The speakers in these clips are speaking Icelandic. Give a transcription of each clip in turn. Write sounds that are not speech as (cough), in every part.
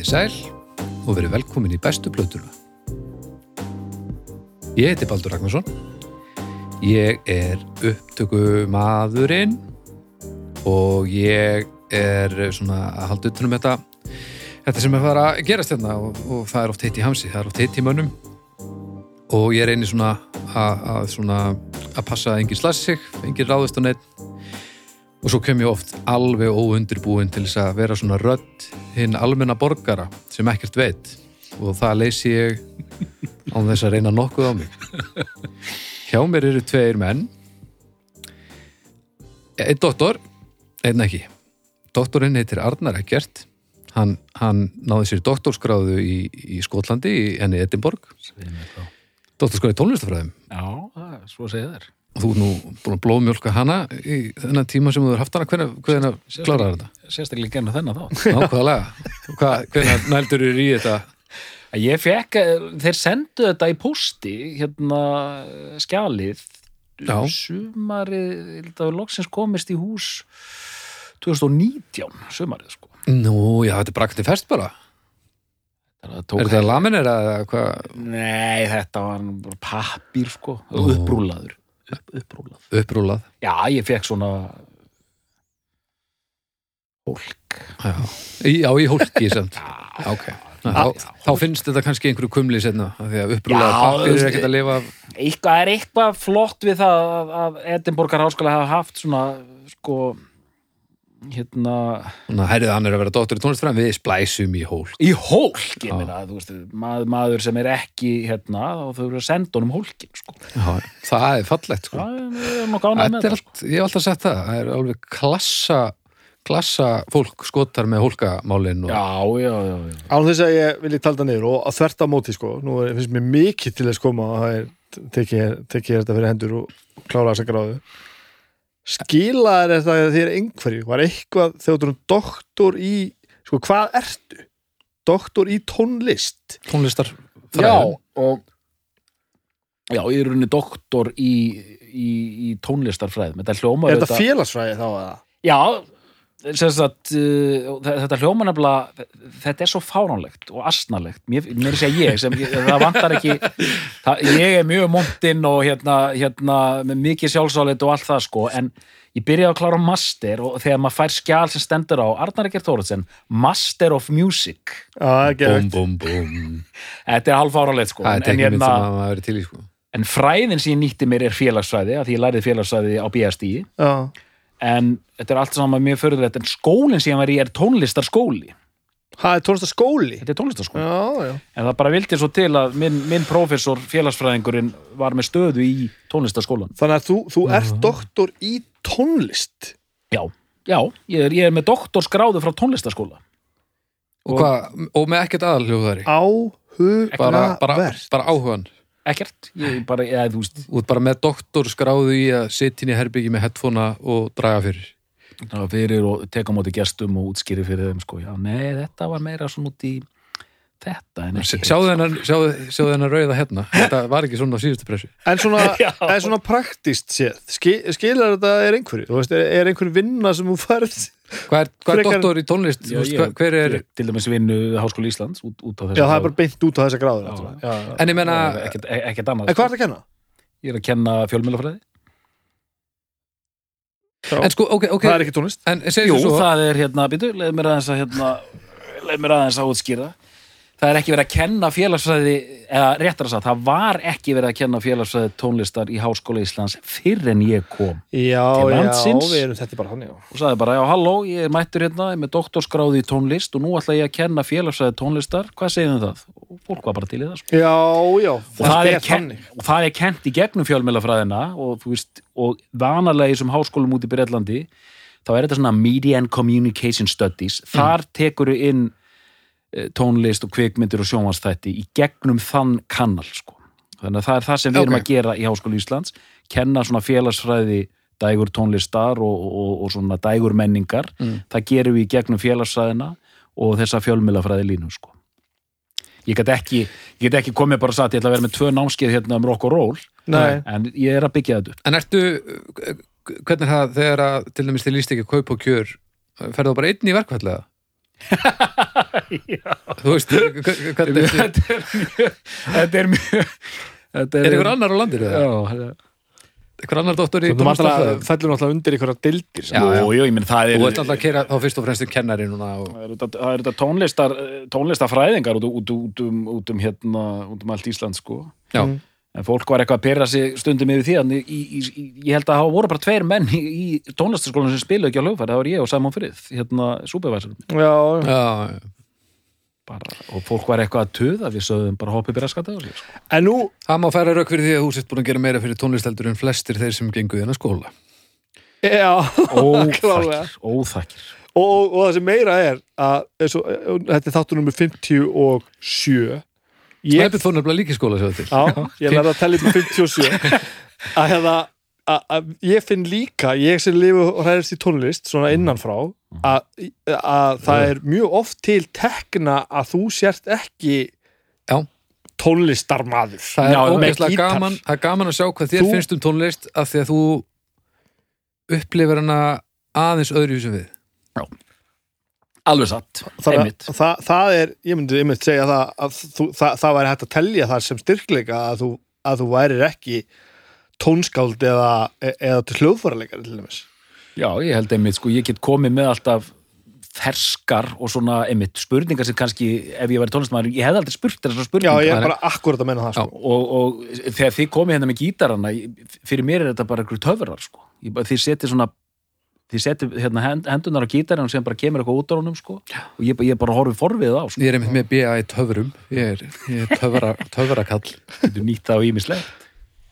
Í sæl og verið velkomin í bestu plötuna. Ég heiti Baldur Ragnarsson. Ég er upptöku maðurinn og ég er svona að halda utanum þetta þetta sem er fara að gerast hérna og, og það er oft heitt í hamsi, það er oft heitt í mönnum og ég að svona að passa að enginn slassi sig, enginn ráðist á neitt og svo kem ég oft alveg óundirbúin til þess að vera svona rödd hinn almenna borgara sem ekkert veit. Og það leysi ég án þess að reyna nokkuð á mig. Hjá mér eru tveir menn. Einn doktor einn ekki. Doktorinn heitir Arnar Eggert. Hann, hann náði sér doktorskráðu í, í Skotlandi, enni Edinborg. Doktorskráðu í tónlistafræðum Já, svo segja þér. Og þú er nú blóðmjólka hana í þennan tíma sem þú er haft hana hvernig, hvernig kláraði þetta? Sérstaklega genna þennan þá. (laughs) Nákvæðlega, Hvað- hvernig nældur eru í þetta? Ég fekk, eh, þeir sendu þetta í pósti, hérna, skjalið, Já. sumarið, ég held að loksins komist í hús 2019, sumarið, sko. Nú, já, þetta er braktið fest bara Er þetta laminir eða hvað? Nei, þetta var pappír, sko, upprúlaður. Upp, upprúlað. Upprúlað Já, ég fekk svona hólk. Já, já, í hólki samt (laughs) Já, Ok, þá, þá finnst þetta kannski einhverju kumli setna því að upprúlað Já, pappir er ekkert að lifa af eitthvað er eitthvað flott við það að, Edinborgar háskóla hafa haft svona sko hérna að herrið hann er að vera dóttur í tónlistfræðin við splæsum í hólk í hólk, ég Já. meina þú veist, maður, maður sem er ekki hérna og þau eru að senda honum hólkin sko. Já, það er fallegt sko. það er er sko. allt, ég hef alltaf sagt það það er alveg klassa klassa fólk skotar með hólkamálin og já, já, já, já. Án þess að ég vilji talda niður og að þverta móti sko, nú er, finnst mér mikið til þess koma að það er, tekið þetta fyrir hendur og klára þessa gráðu skila er þetta þér einhverju, var eitthvað þegar þú erum doktor í, sko hvað ertu? Doktor í tónlist? Tónlistar já og já, ég er rauninni doktor í, í, í þetta hljómar Er þetta félagsfræði þá að Já, sagt, uh, þetta hljóma nefnilega, þetta er svo fáránlegt og asnalegt, mér, mér sé ég sem, ég- það vantar ekki það, ég er mjög montinn og hérna, hérna með mikið sjálfsálit og allt það sko, en ég byrjaði að klára master og þegar maður fær skjál sem stendur á Arnar Ekkert Þóruðsen, Master of Music. Búm, geðvægt búm, búm þetta er halv fáránlegt sko en, hérna, í sko. en fræðin sem ég nýtti mér er félagsfræði, af því ég lærið félagsfræði á BSD Já, en þetta er allt saman mjög förðulegt en skólinn sem ég var í er tónlistarskóli. Það er tónlistaskóli þetta er tónlistarskóli. Já, já. En það bara vildi svo til að minn, minn prófessor félagsfræðingurinn var með stöðu í tónlistarskólan Þannig að þú, þú ert doktor í tónlist? Já, já, ég er, ég er með doktorskráðu frá tónlistarskóla. Og, hvað, og með ekkert aðalhljóðari bara, bara, áhugavert bara áhugan ekkert, ég bara, eða þú veist. Út bara með doktor skráðu í að sitja inn í herbyggi með headphonea og draga fyrir. Var fyrir og teka á móti gestum og útskýri fyrir þeim sko, já, nei, þetta var meira svona út í þetta en ekki sjáðu hennar, sjáðu, sjáðu hennar rauða hérna þetta var ekki svona á síðustu pressu En svona, (laughs) en svona praktist séð, ski, skilar þetta er einhverju? Þú veist, er, er einhver vinna sem þú færð? hvað er, hvað er Frekar- doktor í tónlist Já, Þú veist, ég- hver- er, ég til dæmis vinnu Háskóla Íslands út, út Já, það er bara beint út á þessa gráður. Já. en ég menna ekkert, ekkert annað En hvað er það að kenna? ég er að kenna fjölmjölafræði en sko, ok, ok Það er ekki tónlist. en Jú, svo það er hérna, býtu, leið mér aðeins að hérna, leið mér aðeins að útskýra það er ekki verið að kenna félagsfræði eða réttar að sagt, það var ekki verið að kenna félagsfræði tónlistar í Háskóla Íslands fyrr en ég kom Já, Til já, landsins. við erum þetta er bara þannig. já. og sagði bara, já, halló, ég er mættur hérna ég er með doktorskráði í tónlist og nú ætla ég að kenna félagsfræði tónlistar, hvað þið það? og fólk var bara til í það sko. Já, já, og það, er ken, og það er kent í gegnum fjölmjölafræðina og, og vanalega í þessum háskólum út í Breitlandi þá er þetta svona Media and Communication Studies þar tekur inn eh, tónlist og kvikmyndir og sjónvarsþætti í gegnum þann kannal sko. þannig að það er það sem við erum Ok. að gera í Háskóla Íslands kenna svona félagsfræði dægur tónlistar og, og, og svona dægur menningar Mm. það gerum við í gegnum félagsfræðina og þessa fjölmjölafræði línu sko. ég get ekki ekki komið bara að sagt ég ætla að vera með tvö námskeið hérna um rock og roll Nei, en ég er að byggja þetta upp En ertu, hvernig er það þegar að til dæmis þið líst ekki að kaupa og kjör ferðu þá bara einn í verkfallega? (laughs) þú veist, hva- hvernig er þetta er þetta er mjög þetta er ykkur annar á landir ykkur annar doktor í Þú náttúrulega tónlistafræði fellur náttúrulega undir einhverja dildir Já, já, já. já, ég minn það þú er ert alltaf að kera þá fyrst og fremst um kennari núna og... það er þetta, það er þetta tónlistar tónlistarfræðingar út, út, út, um, út um hérna, út um allt Ísland sko já, Mm. En fólk var eitthvað að pyrra sig stundum yfir því í, ég held að það voru bara tveir menn í, í tónlistarskólanum sem spilu ekki á hljófæri, það var ég og Simon Frið hérna bara, og fólk var eitthvað að töða við sögðum bara hoppið byrja skata á sig sko. En nú, það má færa rauk fyrir því að þú sért búin að gera meira fyrir tónlisteldur en flestir þeir sem gengu í hennar skóla. Já. (laughs) Klárlega. óþakkir, og, og það sem meira er að eins og, þetta er þáttur nummer 57 ég, Snæpið fór nefnilega líki skóla sér til. Já, ég lærði að tella upp með 57 að hérna að, ég finn líka, ég sem lifi og hræðist í tónlist svona innanfrá að, að það er mjög oft til tekna að þú sért ekki Já. tónlistarmaður. Það er Já, ógeðslega gaman það er gaman að sjá hvað þér Þú- finnst um tónlist af því að þú upplifir hana aðeins öðru sem við alveg satt, einmitt að það, það er, ég myndi einmitt segja það að þú, það, það væri hægt að telja það sem styrkleika að þú, að þú værir ekki tónskáld eða, eða til hljóðfæraleikari til dæmis. já, ég held einmitt, sko, ég get komið með alltaf ferskar og svona einmitt spurningar sem kannski, ef ég væri tónlistmaður ég hefði aldrei spurt þessar Já, spurningar ég er bara akkurat að menna það sko. og, og þegar þið komið hérna með gítarana fyrir mér er þetta bara einhverju töfrar sko. Þið setið svona þið setið hérna, hend, hendunar á gítarinn og sem bara kemur eitthvað út á honum sko. og ég, ég bara horfið forvið á sko. ég er einmitt með BA í töfrum. Ég er, ég er töfra, (laughs) töfrakall. Getur nýtt það á ímislegt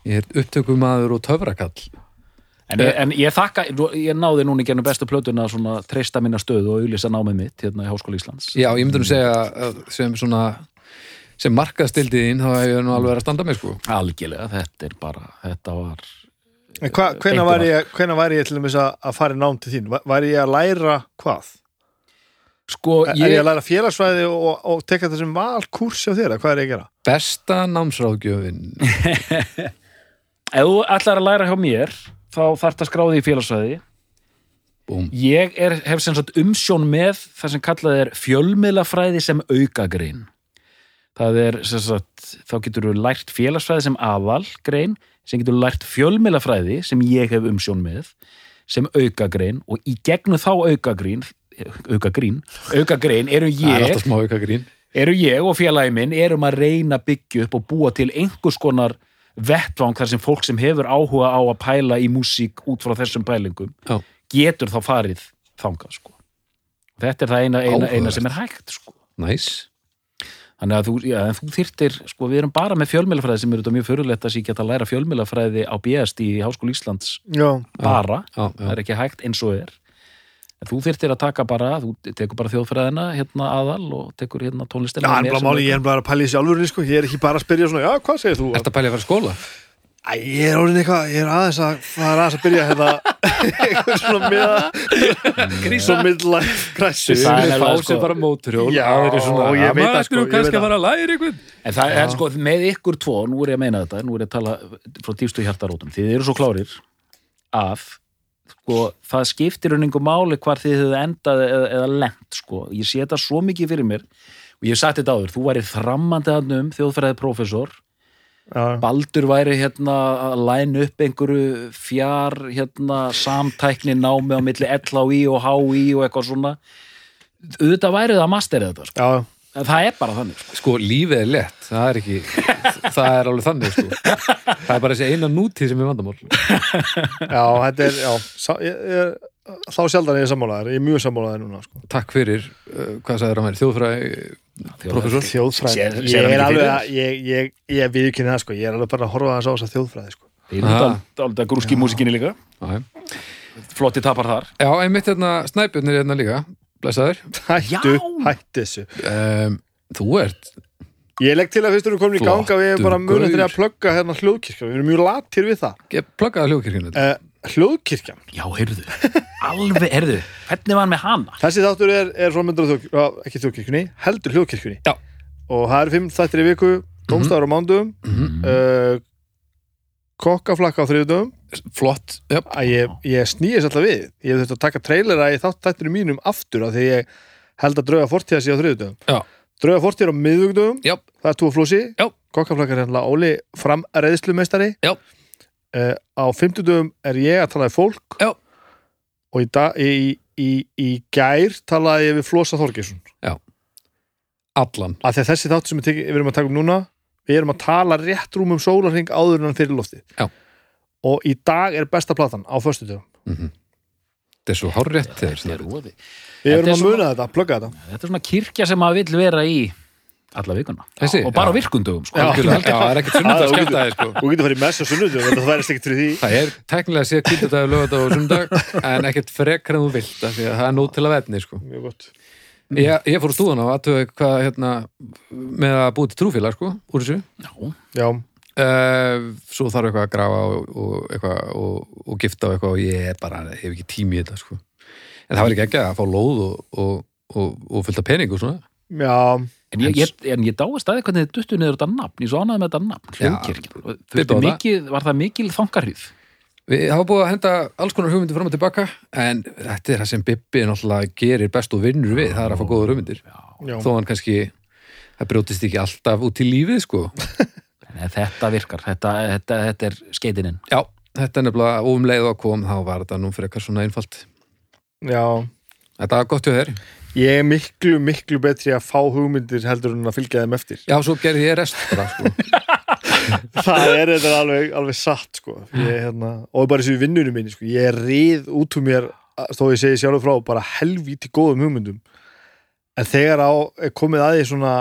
ég er upptökumadur og töfrakall. En, ég- en ég þakka, ég náði núna í gennum bestu plötuna svona treysta minna stöðu og auðlýsa námið mitt hérna í Háskóla Íslands. Já, ég myndi nú segja að sem svona sem markaðstildiðin þá hef ég nú alveg að standa með sko. Algjörlega, þetta er bara þetta var Hvenær, var ég, ég til dæmis að, að fara í nám til þín? Var, var ég að læra hvað? sko, Er ég ég, að læra félagsfræði og, og teka þessum valkurs hjá þér? Hvað er ég að gera? besta námsráðgjöfin (laughs) ef þú ætlar að læra hjá mér þá þarf það skráði í félagsvæði Búm. Ég er, hef sem sagt umsjón með það sem kallað er fjölmiðlafræði sem aukagrein. Það er sem sagt, þá getur þú lært félagsfræði sem aðalgrein, sem getur lært fjölmiðlafræði sem ég hef umsjón með, sem aukagrein og í gegnum þá aukagrein, aukagrein, aukagrein eru það er ég, alltaf smá auka grín eru ég og félagi minn erum að reyna að byggja upp og búa til einhvers konar vettvang þar sem fólk sem hefur áhuga á að pæla í músík út frá þessum pælingum Já. getur þá farið þangað sko. Þetta er það eina, eina, eina sem er hægt sko. næs Þannig að þú, já, þú þyrtir, sko, við erum bara með fjölmjölafræði sem eru þetta mjög förulegt að geta að læra fjölmjölafræði á BSD í Háskóla Íslands Já, bara, já, það já. er ekki hægt eins og er. En þú þyrtir að taka bara, þú tekur bara þjóðfræðina hérna aðal og tekur hérna Já, tónlistina en bara máli, ég er bara að pæla í sjálfur sko. ég er ekki bara að spyrja svona, já, hvað segir þú? Ertu að pæli að fara í skóla? Æ, ég er orðin eitthvað, ég er aðeins að það er aðeins að byrja hérna. Eitthvað svona með svo midlife crisis. Það er nefnilega, fá sko- bara móturhjól Já, svona, ég veit "Maður það, sko, En það er sko, með ykkur tvo, nú er ég að meina þetta, nú er ég að tala frá dýfstu hjartarótum, þið eru svo klárir að sko, það skiptir unningu máli hvar þið hefðu endað eða, eða lent, sko. Ég sé þetta svo mikið fyrir mér og ég hef sagt þetta áður, þú væri þrammandi Já, Baldur væri hérna að læna upp einhverju fjár hérna samtækni námi á milli LHI og HI og eitthvað svona auðvitað væri það að masterið þetta sko. það er bara þannig sko. Sko, lífið er lett, það er ekki (laughs) það er alveg þannig, sko það er bara þessi eina nútíð sem er vandamál (laughs) já, þetta er já, sá, ég, ég, þá sjaldan er ég sammálaðar ég er mjög sammálaðar núna sko. Takk fyrir, uh, hvað sagður hann mér, þjóðfræði Prófessor? þjóðfræði, ég er alveg að ég, ég, ég viðkynni það, sko. ég er alveg bara að horfa þess á þess að þjóðfræði sko. Þeir eru Aha. dál- dálítið grúski í músikinni líka. Flotti tapar þar. Já, einmitt hérna, snæpjörnir hérna líka. Blessaður. Hættu, hættu þessu. Um, Þú ert, ég legg til að fyrst erum komin í ganga við erum bara munið til að plugga hérna hljóðkirkja við erum mjög latir við það. Ég pluggaði hljókirkjunu uh, hljóðkirkjan, Já, heyrðu, alveg, heyrðu Hvernig var hann með hana? þessi þáttur er, er frá myndur þjók, ekki þjóðkirkjunni, heldur hljóðkirkjunni Já. og það eru fimm þættir í viku tómstafur á mándum Mhm. uh, kokkaflakka á þriðdöfum Flott, að ég, ég snýðis alltaf við ég hef þurft að taka trailera í þátt þættinu mínum aftur af því ég held að drauga fortíða sé á þriðudöfum Já. drauga fortíða á miðugdöfum Já. það er tú og flósi Já. kokkaflakar hérna Óli fram reyðslumeistari Já. Uh, á fimmtudöfum er ég að tala við fólk. Já. og í, dag, í, í, í gær talaði ég við Flosa Þorgesson allan. Að þessi þátt sem við, erum að taka um núna við erum að tala rétt rúm um sólarring áður en hann fyrir loftið. Já. og í dag er besta platan á föstudöfum mm þetta er svo voði. við erum er að muna þetta, plugga þetta. Þetta er svona kirkja sem maður vill vera í alla vikuna. Þessi? Og bara Já. virkundögum, sko. Já. Já, það er ekkert sunnudag þú getur- skemmtaði sko. Þú getur farið í mess á sunnudum, þetta værist ekkert fyrir því það er teknilega séð kvítadag, lögadag og sunnudag en ekkert frekar en þú vilt af því að það er nót til að vetni sko. Mjög gott ég, ég fór úr stúðan á aðtöðu hvað hérna með að búið til trúfélag sko, úr þessu Já. Já, Uh, svo þarf eitthvað að grafa og, og, eitthvað, og, og gifta og eitthvað og ég bara, hef ekki tími í þetta sko. en það var ekki ekki að fá lóð og, og, og, og fullt af pening og svona já, En ég, ég, en ég dáist staði hvernig þið duttu niður þetta nafn. Ég svo ánæði með þetta nafn, hljóðkirkja. Bibba Þurfti á það. mikið, var það mikil þangarhríð? Við hafa búið að henda alls konar hugmyndir fram og tilbaka en þetta er það sem Bibbi náttúrulega gerir best og vinnur við, það er að fá góða hugmyndir já. þó hann kannski það brjótist ekki alltaf út í lífið sko (laughs) þetta virkar, þetta, þetta, þetta er skeitininn. Já, þetta er nefnilega og um og kom þá var þetta nú fyrir eitthvað svona einfalt já Þetta var gott hjá þér Ég er miklu, miklu betri að fá hugmyndir heldur en að fylgja þeim eftir Já, svo gerði ég rest bara sko (laughs) Það er þetta alveg, alveg satt sko. ég, hérna, og bara þessu vinnunum minni sko. ég er rið út úr mér þó ég segi sjálfur frá, bara helvíti góðum hugmyndum en þegar á komið að því svona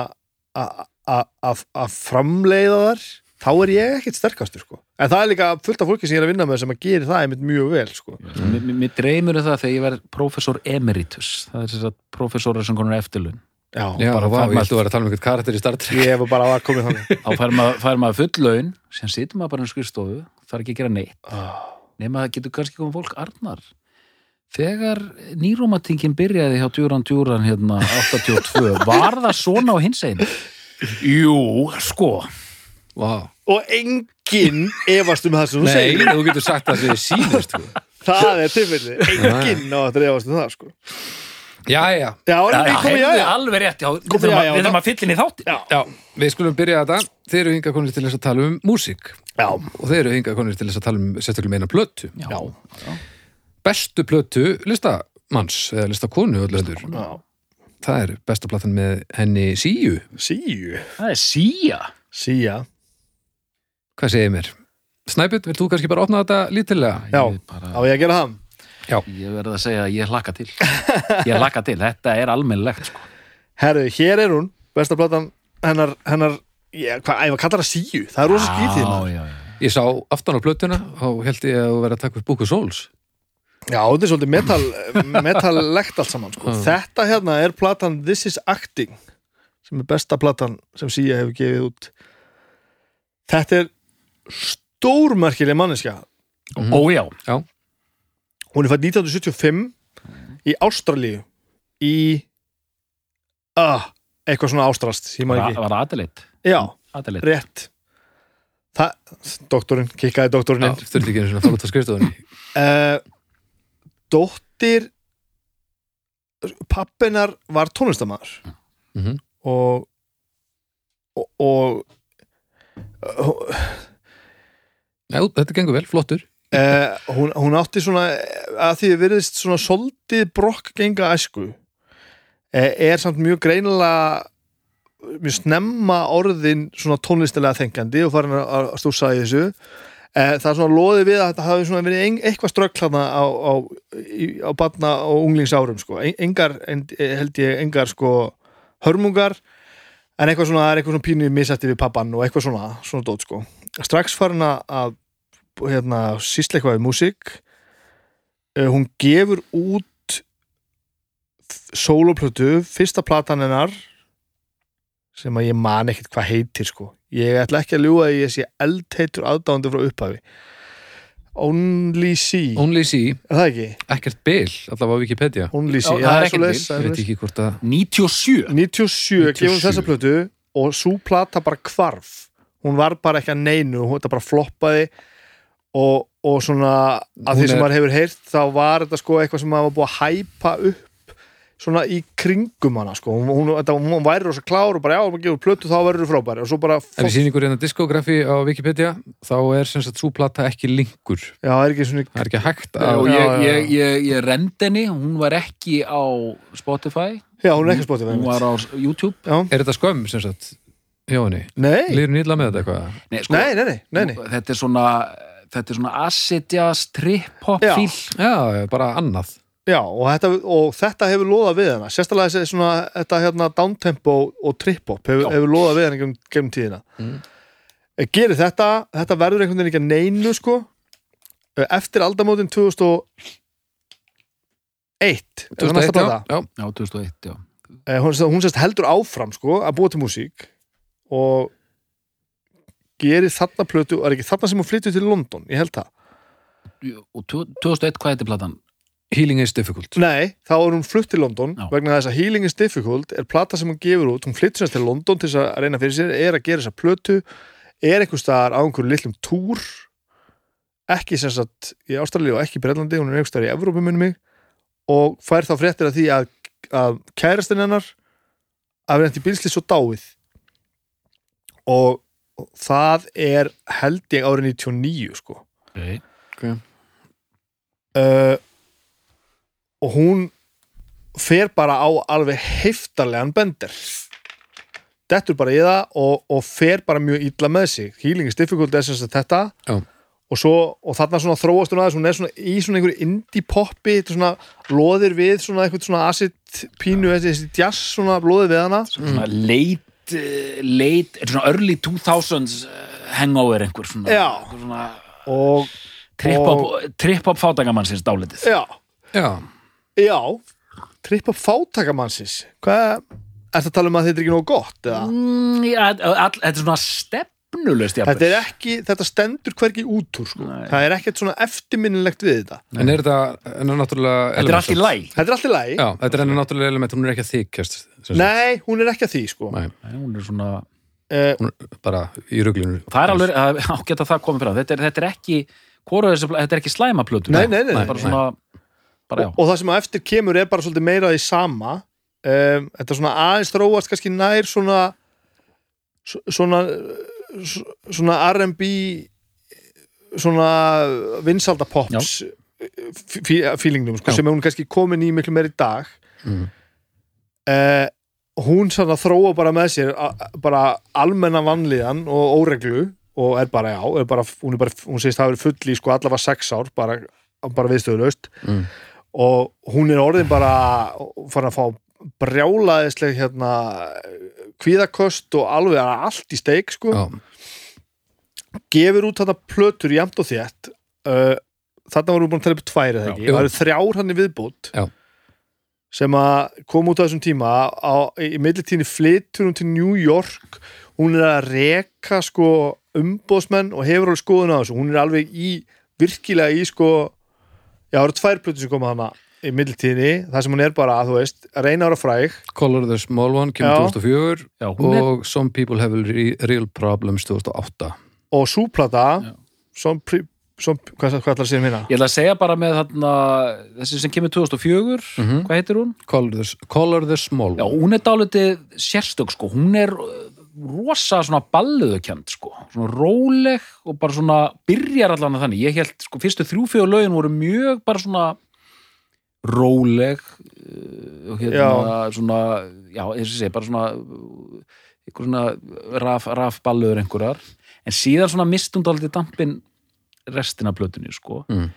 að framleiða þar þá er ég ekkert sterkastur sko. en það er líka fullt af fólki sem ég er að vinna með sem að gera það einmitt mjög vel sko. Mér, mér- mér dreymur um það þegar ég verð prófessor emeritus. Það er þess að prófessorar sem konur eftirlun. Já, Já, bara vá, ég ætlu að vera að tala um eitthvað karakter í Star Trek ég hef bara var komið þannig Þá fær maður, fær maður full laun, sem situr maður bara í skrifstofu, þarf ekki að gera neitt. Ah, nema það getur kannski komið fólk Arnar þegar nýrómatingin byrjaði hjá Djúran Djúran hérna 82, var það svona á hins einu? Jú, sko Vá. og enginn efast um það sem þú Nei, segir þú getur sagt það sem þið sýnist sko. það er tilfelli, enginn á að efast um það sko. Já, heyrðu, já alveg rétt, já, við þurfum að- það- að inn í þáttin Já. já Við skulum byrja þetta. Þeir eru hingað konir til þess að tala um músík. Já, og þeir eru hingað konir til þess að tala um sérstaklega meina plötu. Já, Bestu plötu listamanns eða listakonu öllu heldur. Já. Það er besta platan með henni Síu. Síu. Það er síja Sía Hvað segir mér? Snæbjörn, vilt þú kannski bara opna þetta lítilega? Já, Ég bara- á ég að gera það Ég verði að segja að ég hlakka til Ég hlakka til, þetta er almennlegt sko. Herru, hér er hún, besta platan hennar, hennar ég, hvað, ég var kallar það síu, það er rosa skítið Já, maður. já, já Ég sá aftan á plötuna og held ég að þú verið að taka upp of Souls Já, þetta er svolítið metal, metallegt allt saman sko. Já. Þetta hérna er platan This is Acting sem er besta platan sem Sía hefur gefið út Þetta er stórmerkileg manneska Mhm. Ó já, Hún er fætt 1975 í Ástralíu í ah, eitthvað svona ástrast var, ekki. var Adelaide? Já, Adelaide, rétt. Það, doktorinn, kikkaði doktorinn inn. Þurfti ekki einu svona að út á skrifstofunni. Uh, (laughs) Dóttir pappinar var tónlistamæður Mhm. og og, og Já, þetta gengur vel, flottur. Uh, hún, hún átti svona að því við virðist svona soldið brokk genga æsku uh, er samt mjög greinilega mjög snemma orðin svona tónlistilega þengjandi og farin að að stúsa í þessu. Uh, það er svona loðið við að þetta hafi svona verið eitthvað strökklana á, á, á batna og unglingsárum sko. En- engar, en, held ég engar sko hörmungar en eitthvað svona, það er eitthvað svona pínu misætti við pappan og eitthvað svona, svona dót sko strax farin að- hérna, sísla eitthvað við músík. Uh, hún gefur út soloplötu, fyrsta platan hennar sem að ég man ekkert hvað heitir sko. Ég ætla ekki að ljúga að ég sé eldheitur aðdáðandi frá upphafi. Only See. Only See, er það ekki? ekkert bil allavega á Wikipedia. Only See, Já, það er það er ekkert er Ég veit ekki hvort að 97 97 gefum 97. þessa plötu og svo plata bara hvarf hún var bara ekki að neinu hún þetta bara floppaði og, og svona að Hún því sem er- maður hefur heyrt þá var þetta sko eitthvað sem maður var búið að hæpa upp svona í kringum hana sko. hún, hún, þetta, hún væri rosa klár og bara já, hún gefur plötu þá verður þú frábæri og svo bara, Ef við sýningur hérna diskografi á Wikipedia þá er sem sagt svo plata ekki linkur já, það er ekki svona það er ekki hægt að já, ég, ég, ég, ég rend henni, hún var ekki á Spotify, já, hún er ekki spotið hún var á YouTube. Já, Er þetta skömm sem sagt hjá henni? nei, Lýður nýla með þetta eitthvað? nei, sko, nei, nei, nei, nei, nei. þetta er svona þetta er svona acid jazz trip-hop Já. fíl Já, bara annað Já, og þetta, og þetta hefur loðað við hana sérstaklega þessi svona, þetta hérna downtempo og trip-hop hefur, hefur loðað við hana gegnum, gegnum tíðina Mm. mm. gerir þetta, þetta verður einhvern veginn ekki að neinu sko eftir aldamótin 2001 er það næsta 2001, plata já, já. já, 2001, já Eh, hún, hún sérst heldur áfram sko að búa til músík og gerir þarna plötu, er ekki þarna sem hún flyttur til London, ég held það. Og 2001, hvað heitir platan? Healing is difficult. Nei, þá er hún flutt til London Já. vegna þess að Healing is Difficult er plata sem hún gefur út, hún flyttur sérst til London til að reyna fyrir sér, er að gera þessa plötu er einhver staðar á einhverju litlum túr ekki sagt í Ástralíu og ekki í Bretlandi, hún er einhver staðar í Evrópu minni mig og fær þá fréttir af því að, að kærastinn hennar að vera í bílslis og dáið og það er held ég árið 99 sko. Okay. uh, og hún fer bara á alveg heiftarlegan bender. Dettur bara í það og, og fer bara mjög illa með sig. Healing is difficult er sem sagt þetta. Já. og, svo, og þarna svona þróast hún aðeins hún er svona í svona einhverju indie poppi þetta svona loðir við svona eitthvað svona acid pínu, þessi, þessi jazz svona loðir við hana. Svona late, uh, late er svona early 2000s uh, hangover einhver svona, Já. einhver svona og trip-hop trip fátækamann sinns dálitið já, Já, já. Trippa fátakamannsins hvað, er það að tala um að þetta er ekki nóg gott eða? mm, já, all, þetta er svona stefnulöst jafnvel. Þetta er ekki, þetta stendur hvergi út úr sko. Það er ekkert svona eftirminnilegt við þetta. En er þetta en er náttúrulega þetta er allt í læg Þetta er allt í lagi. Já, þetta er enn náttúrulega element, hún er ekki að þykjast. Nei, hún er ekki að því sko. Nei, hún er svona uh, hún er bara í ruglinu. Það er alveg (laughs) ágætt að það komið fram. Þetta er, þetta er ekki þessi, þetta er ekki slæmaplötu Nei, nei, nei, nei, bara svona bara já. Og, og það sem á eftir kemur er bara svolítið meira því sama. Um, Þetta er svona aðeins þróast kannski nær svona svona svona R&B svona vinsalda pops feelingnum sko, sem er hún kannski komin í miklu meir í dag Mm. uh, hún sann að þróa bara með sér a, bara almenna vanlíðan og óreglu og er bara, já, er bara, hún er bara hún segist það hafi verið full í sko allavega sex ár bara, bara viðstöðulaust Mm. og hún er orðin bara farin að fá brjálaðisleg hérna kvíðakost og alveg allt í steik sko. Já, gefur út þetta plötur jæmt og þétt. Uh, þarna vorum við búin að tala upp tvær eða ekki, það eru þrjár hann í viðbútt Já. sem að koma út á þessum tíma. Á, í millitíðinni flytur hún til New York. Hún er að reka sko umbóðsmenn og hefur alveg skoðun á þessu. Hún er alveg í, virkilega í sko já, það eru tvær plötur sem koma hana í millitíðinni, það sem hún er bara, þú veist að reyna að vera fræg Color the Small One kemur Já. 2004 Já, hún er, og Some People Have Re Real Problems 2008 og súplata Já. som, pri- som, hvað, hvað ætlar að segja minna? ég ætla að segja bara með þarna, þessi sem kemur 2004 Mhm. hvað heitir hún? Color the, Color the Small Já, One hún er dálítið sérstök sko, hún er uh, rosa svona balluðukjönd sko, svona róleg og bara svona byrjar allan að þannig, ég held sko fyrstu þrjú-fjögur lögin voru mjög bara svona róleg uh, og hérna svona, já, eins og sé, bara svona einhver svona raf, raf balluður einhverjar, en síðan svona mistum dálítið dampin restina plötunni sko, Mm.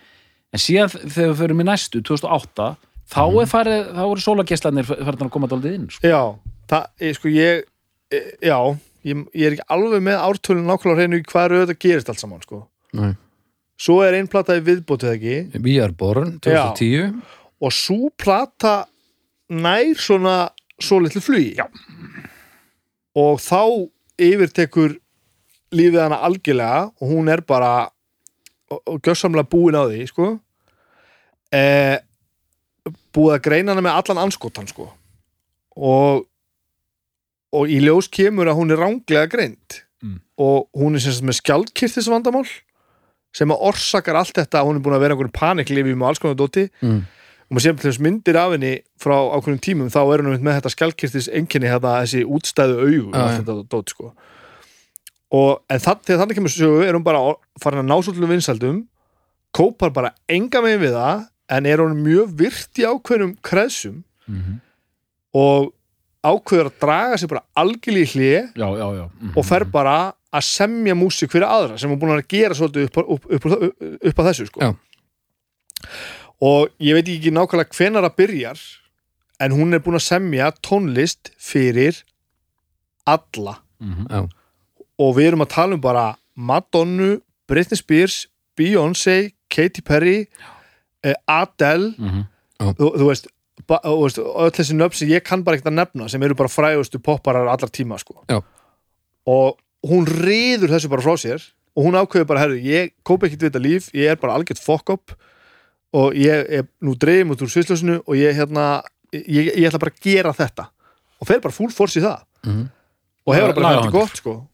en síðan þegar við förum í næstu, 2008 þá er farið, þá voru sólageslanir farin að koma dálítið inn sko. Já, það, ég, sko ég e, já, ég, ég er ekki alveg með ártölun nákvæmlega hreinu hvað eru þetta gerist allt saman, sko. Nei. Svo er einn plata í viðbótið ekki We Are Born 2010 og svo plata nær svona svo litlu flugi. Já. Og þá yfirtekur lífið hana algjörlega og hún er bara og, og gjössamlega búin á því, sko. Eh, búið að greina hana með allan anskotan, sko. Og og í ljós kemur að hún er ránglega greind Mm. og hún er sem sagt með skjaldkirtis vandamál sem að orsakar allt þetta að hún er búin að vera einhverjum paniklifjum og alls konar dóti mm. Og maður séum til þess myndir af henni frá ákveðnum tímum þá er einmitt með þetta skjálkirtis einkenni hérna, þessi útstæðu allt já. þetta dót sko og en það, þegar þannig kemur sögu er hún bara farin að ná svolítið vinsaldum kópar bara enga megin við það en er hún mjög virt í ákveðnum kreðsum Mhm. og ákveður að draga sig bara algjörlega í hlið já, já, já Mhm. og fer bara að semja músík fyrir aðra sem hún búin að gera svolítið upp, upp, upp, upp, upp að þessu sko. Og ég veit ekki nákvæmlega hvenar það byrjar en hún er búin að semja tónlist fyrir alla Mhm. Já. og við erum að tala um bara Madonna, Britney Spears Beyoncé, Katy Perry eh, Adele Mhm. þú, þú veist ba- þú veist, öll þessi nöfn sem ég kann bara ekkert að nefna sem eru bara frægustu popparar allar tíma sko. Já. og hún riður þessu bara frá sér og hún ákveður bara, herru, ég kópa ekkert við þetta líf ég er bara algjört fuck up og ég er nú dreifum út úr svisljósinu og ég hérna ég, ég ætla bara að gera þetta og fer bara full force í það Mhm. og hefur bara hætti gott sko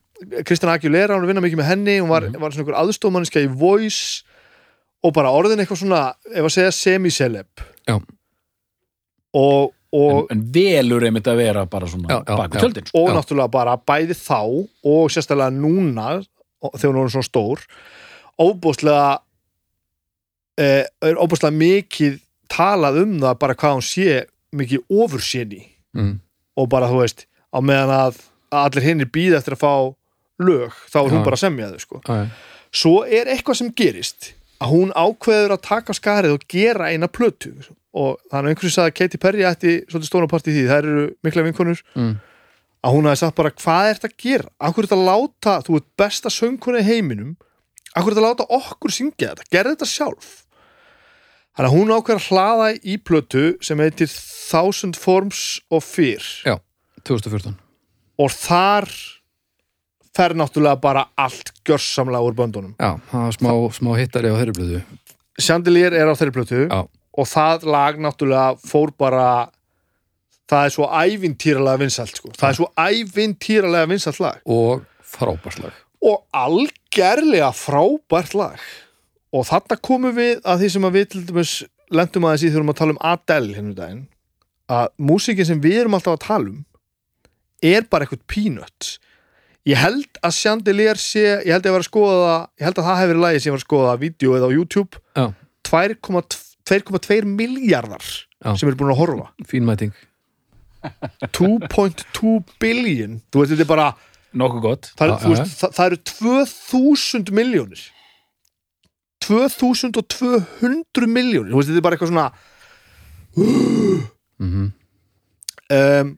Kristjana Aguilera, hún er að vinna mikið með henni hún var, Mhm. var svona einhver aðstofmanniska í Voice og bara orðin eitthvað svona ef að segja semi-celeb og, og, en, en velur einmitt að vera bara svona já. tjöldin sko. og Já. náttúrulega bara bæði þá og sérstaklega núna þegar hún er svona stór óbúslega eh, er óbúslega mikið talað um það bara hvað hún sé mikið ofurséni Mm. og bara þú veist á meðan að, allir hinnir býða eftir að fá lög þá er hún Já. bara að semja þau sko já. svo er eitthvað sem gerist að hún ákveður að taka skarið og gera eina plötu og þannig að einhversu sagði að Katy Perry ætti svolítið stóna part í því, það eru mikla vinkonur Mm. að hún hafi sagt bara hvað er þetta að gera akkur er þetta að láta, þú ert besta söngkona í heiminum akkur er þetta að láta okkur syngja þetta, gerði þetta sjálf þannig að hún ákveður að hlaða í plötu sem heitir Thousand Forms of Fear. 2014 og þar fer náttúrulega bara allt gjörsamlega úr böndunum. Já, það var smá, smá hittari á þeirri blöðu Chandelier er á þeirri plötu Já. og það lag náttúrulega fór bara það er svo ævintýralega vinsælt sko. það er svo ævintýralega vinsælt lag. Og frábærslag og algerlega frábært lag og þarna komum við að því sem að við til dæmis lendum aðeins í erum að tala um Adele hennum daginn að músikin sem við erum alltaf að tala um er bara eitthvað peanut ég held að Chandelier sé ég held að ég var að skoða ég held að það hefur verið lagi sem ég var að skoða það vídeo eða á YouTube. Já. 2,2 miljardar Já. sem eru búin að horfa. Fínmæting 2.2 billion. Þú veist þetta er bara nokkuð gott. Já, já, veist, það, það eru 2000 miljónir 2200 miljónir þú veist þetta er bara eitthvað svona (gasps) mm um,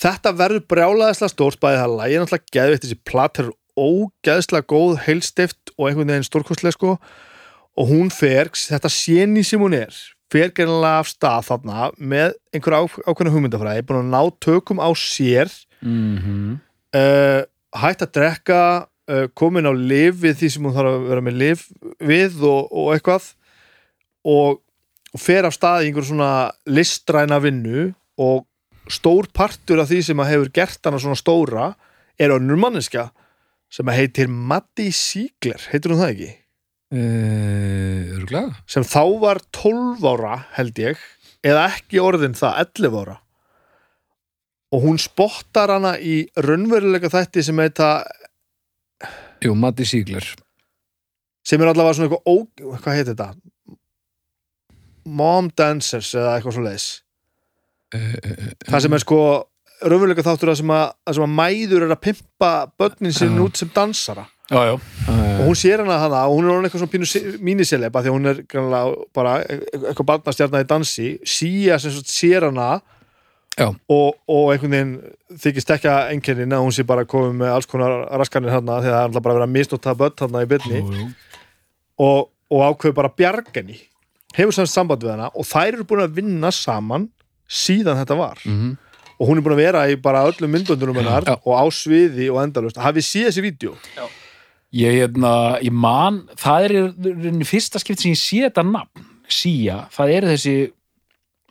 þetta verður brjálaðislega stórt bæði það lægir náttúrulega geðveitt þessi platt er ógeðslega góð heilstift og einhvern veginn stórkostlega sko. Og hún fer, þetta séni sem hún er fer gerðanlega af stað þarna með einhver ákveðna hugmyndafræði búin að ná tökum á sér. Mm uh, hætt að drekka komin á liv við því sem hún þarf að vera með liv við og, og eitthvað og, og fer af stað í einhver svona listræna vinnu og stór partur af því sem að hefur gert hana svona stóra er önnur manneska sem að heitir Maddi Siegler heitir hún það ekki? uh, Örglega sem þá var 12 ára held ég eða ekki orðin það 11 ára. Og hún spottar hana í raunveruleika þætti sem heita Jú, Matti Sígler sem er allavega svona eitthvað ó, hvað heitir þetta? Mom Dancers eða eitthvað svo leiðis uh, það sem er sko raunveruleika þáttur að sem að, að sem að mæður er að pimpa börnin sín Já. út sem dansara. Já, já, og hún sér hana hana og hún er eitthvað svona pínu míniseleba því hún er bara e- e- eitthvað barnastjarnar í dansi. Síja sem sér hana. Og, og einhvern veginn þykist ekki að einkennin að hún sé bara komið með alls konar raskanir hana því að það er alltaf bara verið að misnóta börn hana í byrni. Og, og ákveður bara bjargani hefur samt samband við hana og þær eru búin að vinna saman síðan þetta var. Mm og hún er búin að vera í bara öllum myndböndunum hennar Já. og á sviði og endalust hafið séð þessi vídeo? Ég, hérna, ég man það er fyrsta skipt sem ég sé þetta nafn Sia, það eru þessi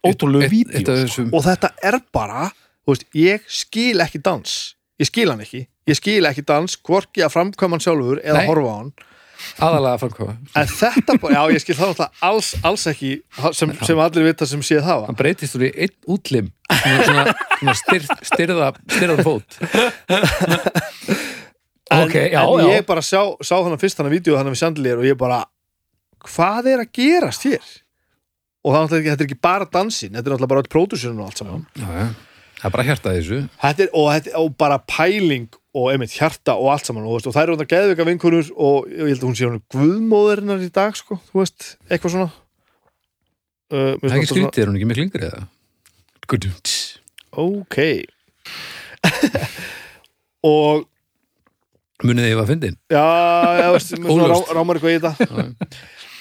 ótrúlegu vídeo þessum og þetta er bara þú veist, ég skil ekki dans. Ég skil hann ekki, ég skil ekki dans hvorki að framkvæma hann sjálfur eða Nei. horfa á hann. Aðalega framkvæma. En þetta, já ég skil það náttúrulega alls, alls ekki sem, sem allir vita sem séð það hann breytist úr í einn útlim. Svona, svona, styrð, styrða styrðan fót. En, Ok, já, en já. ég bara sá, sá hann að fyrst hann að vídeo hann við Sandlir og ég bara hvað er að gerast hér og það er ekki, þetta er ekki bara dansin þetta er náttúrulega bara öll pródusjörn og allt saman. Já, já. það er bara hjartað þessu. Þetta er, og, þetta, og bara pæling og einmitt hjarta og allt saman og, og það eru þetta geðvika vinkunur og ég held að hún sé hún guðmóðurinnar í dag sko, þú veist, eitthvað svona. Uh, það er ekki skrítið, er hún ekki með klingri eða? Gudumt. ok. (laughs) Og munið þið ég var fyndin? Já, já veist, rámar eitthvað í þetta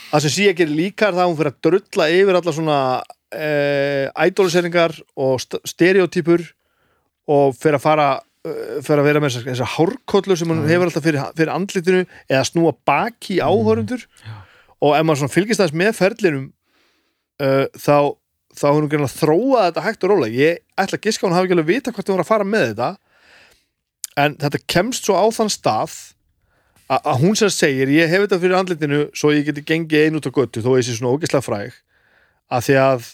það sem síðan gerir líka er það að hún fyrir að drulla yfir alla svona eh, ædóluseringar og st stereotypur og fyrir að fara eh, fyrir að vera með þessar, þessar hárkollu sem hún hefur alltaf fyrir, fyrir andlitinu eða snúa baki í áhörundur og ef maður fylgist þess með ferlinum uh, þá þá hefur hún gerðin að þróa þetta hægt og rólega. Ég ætla að giska hún hafi ekki alveg vita hvort hún var að fara með þetta en þetta kemst svo á þann stað að hún sem segir ég hef þetta fyrir andlitinu svo ég geti gengið einn út á göttu þó ég sé svona ógeðslega fræg að því að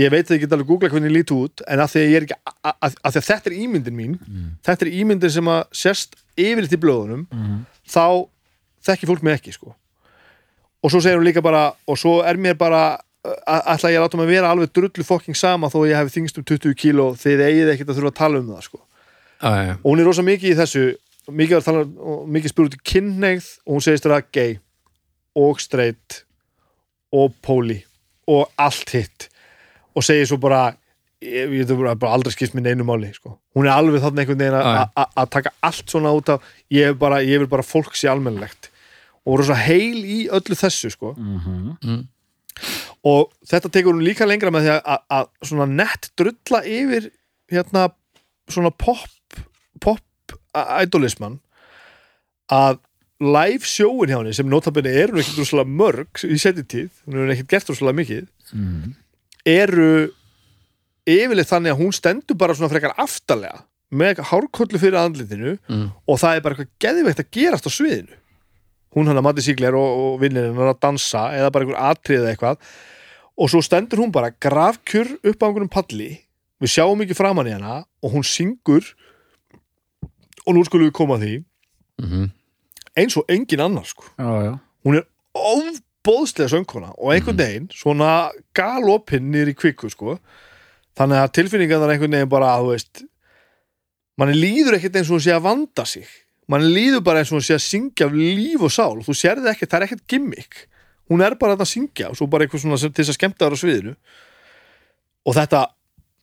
ég veit að ég get alveg googla hvernig ég líti út en að því að ég er ekki að, að, að þetta er ímyndin mín þetta er ímyndin sem að sérst yfirleitt í blöðunum þá þekki fólk mig ekki sko. Og svo segir hún líka bara og svo er mér bara ætla ég að láta mig vera alveg drullu fokking sama þó ég hef þingst um 20 kíló þið eigið ekkert að þurfa að tala um það sko. Já, já. og hún er rosa mikið í þessu mikið að tala og mikið spyrir út í kynneigð og hún segist það gay og straight og póli og allt hitt og segir svo bara ég, ég það bara, bara aldrei skipt minn einu máli sko. hún er alveg þarna einhvern veginn að- taka allt svona út af ég, bara, ég vil bara fólk sé almennlegt og rosa heil í öllu þessu sko. Mhm. og þetta tekur hún líka lengra með því að, að, að svona nett drulla yfir hérna svona pop pop idolisman að live sjóin hjá henni sem notabene eru nú ekkert rosalega mörg í setjum tíð, hún hefur ekkert gert rosalega mikið Mhm. eru yfirleitt þannig að hún stendur bara svona frekar aftarlega með hárkollu fyrir andlitinu Mm. og það er bara eitthvað geðveikt að gerast á sviðinu hún hann að Matti Sigler og, og vinnirinn hann að dansa eða bara einhver atrið eða eitthvað og svo stendur hún bara grafkjur upp á einhverjum palli við sjáum ekki framan í hana og hún syngur og nú skulum við koma að því. Mhm. eins og engin annar sko. Já, já. hún er ofbóðslega söngkona og einhvern veginn svona galopinn í kvikku sko. Þannig að tilfinningan er einhvern veginn bara að þú veist manni líður ekkert eins og hún sé að vanda sig. Manni líður bara eins og hún sé að syngja af líf og sál, þú sérði ekkert, það er ekkert gimmick. Hún er bara að syngja og svo bara eitthvað svona til þess að skemmta þar á sviðinu. Og þetta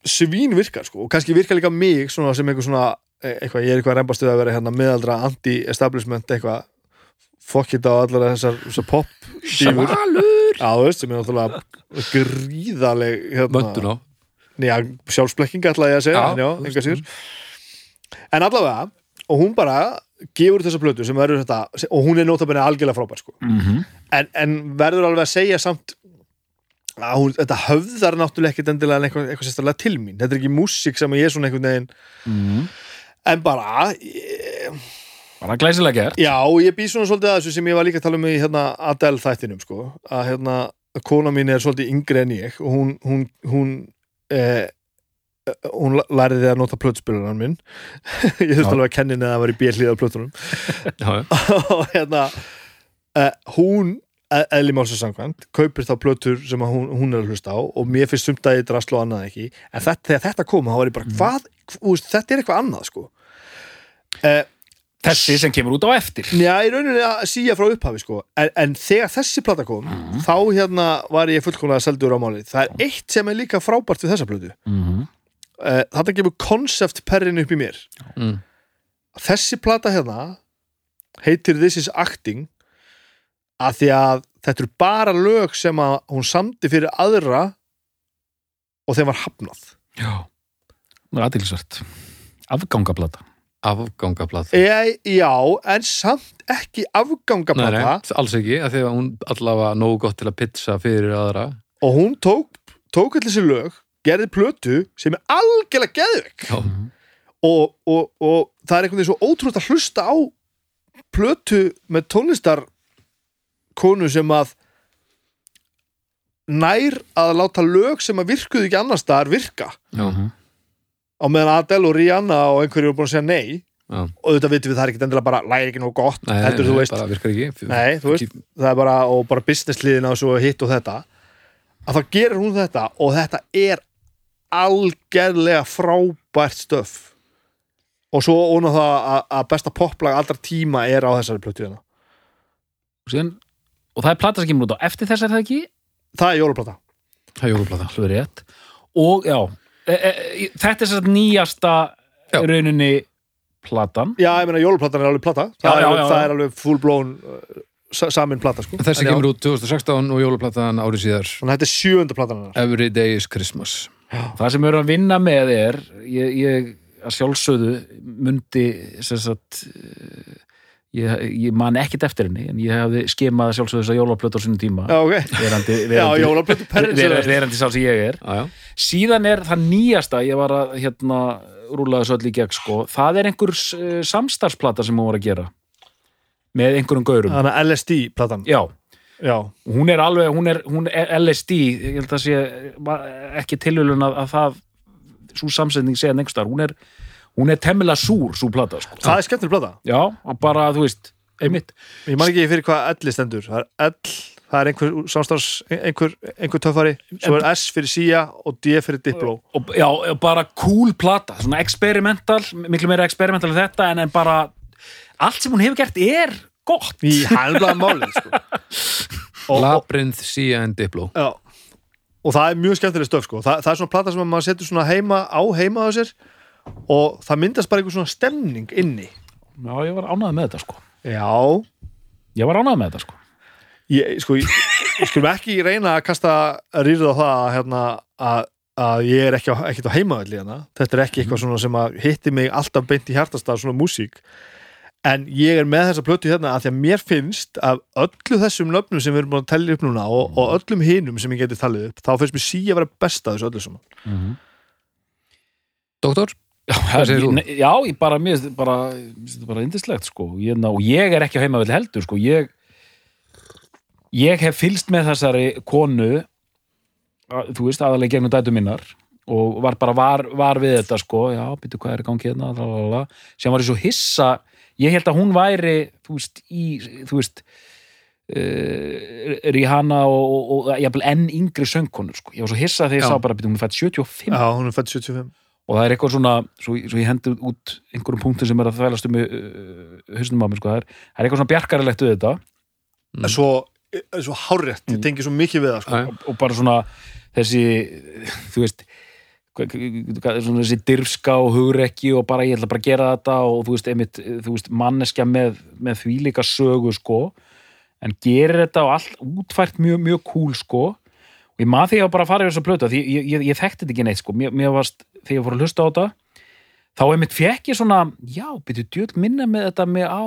svín virkar sko og kannski virkar líka mig svona sem eitthvað svona e- eitthvað, ég er eitthvað að reymbast við að vera hérna miðaldra anti-establishment eitthvað fokkit á allar þessar, þessar pop dýfur. Svalur Já, þú veist, sem er náttúrulega gríðaleg hérna, Möndun á Já, sjálfsblekking ætlaði ég að segja Já, en, já, enga síður En allavega, og hún bara gefur þessa plötu sem verður þetta og hún er notabene algjörlega frábær sko. Mhm. en, en verður alveg að segja samt að hún, þetta höfðar náttúrulega ekkert endilega eitthvað, eitthvað sérstaklega til mín. Þetta er ekki músík sem ég er svona einhvern veginn Mhm. en bara ég, Bara glæsilega gert. já, ég bý svona svolítið að þessu sem ég var líka að tala um í hérna, Adele þættinum sko, að hérna kona mín er svolítið yngri en ég og hún hún, hún eh, hún læriði að nota plötspilunan minn. (laughs) Ég þurfti alveg að kenni neða að vera í björlíða plötunum. (laughs) Og hérna uh, hún eðli málsins samkvæmt kaupir þá plötur sem hún, hún er að hlusta á og mér finnst sumt að ég drasla og annað ekki en þetta, þegar þetta kom, þá var ég bara hvað, hvað þetta er eitthvað annað sko. Uh, Þessi sem kemur út á eftir. Já, í rauninni að síja frá upphafi sko. En, en þegar þessi plata kom þá hérna var ég fullkomlega seldur á máli það er eitt sem er líka frábært við þessa plötu. Mhm. uh, þetta gefur konsept perrin upp í mér. Mm. þessi plata hérna heitir This is Acting að því að þetta eru bara lög sem að hún samdi fyrir aðra og þeim var hafnað. Já. Það er aðtilsvert. Afgangablata. Afgangablað e, Já, en samt ekki Nei, afgangaplata nei, alls ekki, af því að hún allavega nógu gott til að pizza fyrir aðra. Og hún tók, tók allir þessi lög gerði plötu sem er algjörlega geðvik Já, og, og, og það er einhvern veginn svo ótrútt að hlusta á plötu með tónlistar konu sem að nær að láta lög sem að virkuðu ekki annars staðar virka. Já, á meðan Adele og Rihanna og einhverju eru búin að segja nei. Já. og auðvitað vitum við það er ekki endilega bara lægi ekki nóg gott Nei, heldur nei, þú veist, ekki. Nei, þú veist það er bara, og bara businessliðina og svo hitt og þetta. Að þá gerir hún þetta og þetta er algerlega frábært stöf. Og svo óna það að, besta poplag allra tíma er á þessari plötuðina og, síðan, og það er plata sem kemur út á eftir þess er það ekki? Það er jólaplata. Það er jólaplata Alveg rétt. og já e, e, þetta er að nýjasta Já. rauninni platan. Já, ég meina jólaplatan er alveg plata. Það, Já, er, já, alveg, já, það já. er alveg full blown uh, sa- samin plata sko. Þessi En já, kemur út 2016 og jólaplatan árið síðar. Þannig að þetta er sjöunda platan hennar. Every Day is Christmas. Það sem við erum að vinna með er ég, ég að sjálfsögðu mundi sem sagt eh, ég, ég man ekkit eftir henni en ég hefði skemað að sjálfsögðu þess að jólaplötu á sinni tíma. Já, ok, verandi, já, verandi, perrin verandi, verandi sá sem ég er. Já, já. síðan er það nýjasta ég var að hérna rúla þessu öll í gegn sko, það er einhver uh, samstarfsplata sem hún var að gera. Með einhverjum gaurum. Þannig að LSD platan. Já, já, hún er alveg, hún er, hún er LSD, ég held að sé ekki tilhjulun að, að það svo samsetning sé nengstar, hún er hún er temmilega súr, svo plata sko. það er skemmtileg plata. Já, bara, þú veist, einmitt. Ég man ekki fyrir hvað L stendur. Það er L, það er einhver samstars einhver, einhver töffari, svo er S fyrir Sia og D fyrir Diplo. Og, já, bara cool plata, svona experimental miklu meira experimental en þetta en, en bara, allt sem hún hefur gert er gott. Í hælblaða máli sko. (laughs) Labyrinth, Sia and Diplo. Já, og það er mjög skemmtileg stöf sko. Þa, það er svona plata sem maður setur svona heima á heima á sér og það myndast bara einhver svona stemning inni. Já, ég var ánægð með þetta sko. Já, ég var ánægð með þetta sko. Ég, sko ég, ég skulum ekki reyna að kasta rýrð á það að, hérna, að, að ég er ekki á, ekkert á heimaðalli hérna. þetta er ekki eitthvað svona sem að hitti mig alltaf beint í hjartastað svona músík. En ég er með þessa plötu hérna að því að mér finnst af öllu þessum nöfnum sem við erum búin að tellja upp núna og, og öllum hinum sem ég geti talið upp þá finnst mér sí að vera besta þessu öllu saman. Doktor, Já? Nei, Já, ég bara, mér finnst þetta bara, bara indislegt, sko. Ég, ná, og ég er ekki á heimavill heldur, sko. Ég, ég hef fylst með þessari konu, að, þú veist, aðalega gegnum dætu minnar og var bara var, var við þetta, sko. Já, býttu hvað er í gangi hérna, lalala. sem var ég svo hissa. Ég held að hún væri, þú veist, í, þú veist, uh, Rihanna og, og, og enn yngri söngkonur, sko. Ég var svo hissa þegar ég sá bara, býttu, hún er fætt 75 Já, hún er fætt 75 og það er eitthvað svona, svo, svo ég hendi út einhverjum punktum sem er að þvælast um uh, hausnum á mér, sko, það er, það er eitthvað svona bjarkarilegt við þetta. En svo, svo hárétt, ég tengi svo mikið við það sko. Og, og bara svona þessi, þú veist svona þessi dirfska og hugrekki og bara ég ætla bara að gera þetta. Og þú veist, einmitt, þú veist, manneskja með, með því líka sögu, sko. En gerir þetta og allt útfært mjög, mjög cool, sko. Og ég maður því að bara fara yfir þess að plöta því ég, ég, ég þekkti þetta ekki neitt, sko. Mér, mér varst, þegar ég fór að hlusta á þetta þá einmitt fekk ég svona já, byrju, djöld minna með þetta með á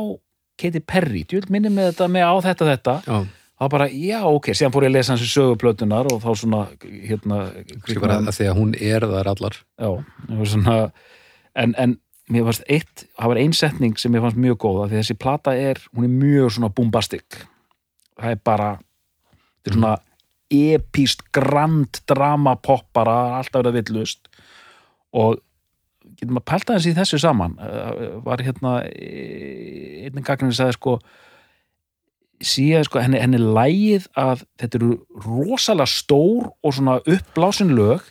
Katy Perry, djöld minna með þetta með á þetta þetta. Já, þá bara, já, ok, síðan fór ég að lesa hans í söguplötunar og þá svona hérna, bara að því að hún er þar allar. Já, það var svona en, en mér fannst eitt, það var ein setning sem mér fannst mjög góð, af því þessi plata er hún er mjög svona bombastic. Það er bara þetta er svona epíst grand drama pop bara, alltaf verið villust og getur maður pælt aðeins í þessu saman Eh, var hérna eh, einn gagnin sagði sko síðan sko, henni, henni lægið að þetta eru rosalega stór og svona uppblásin lög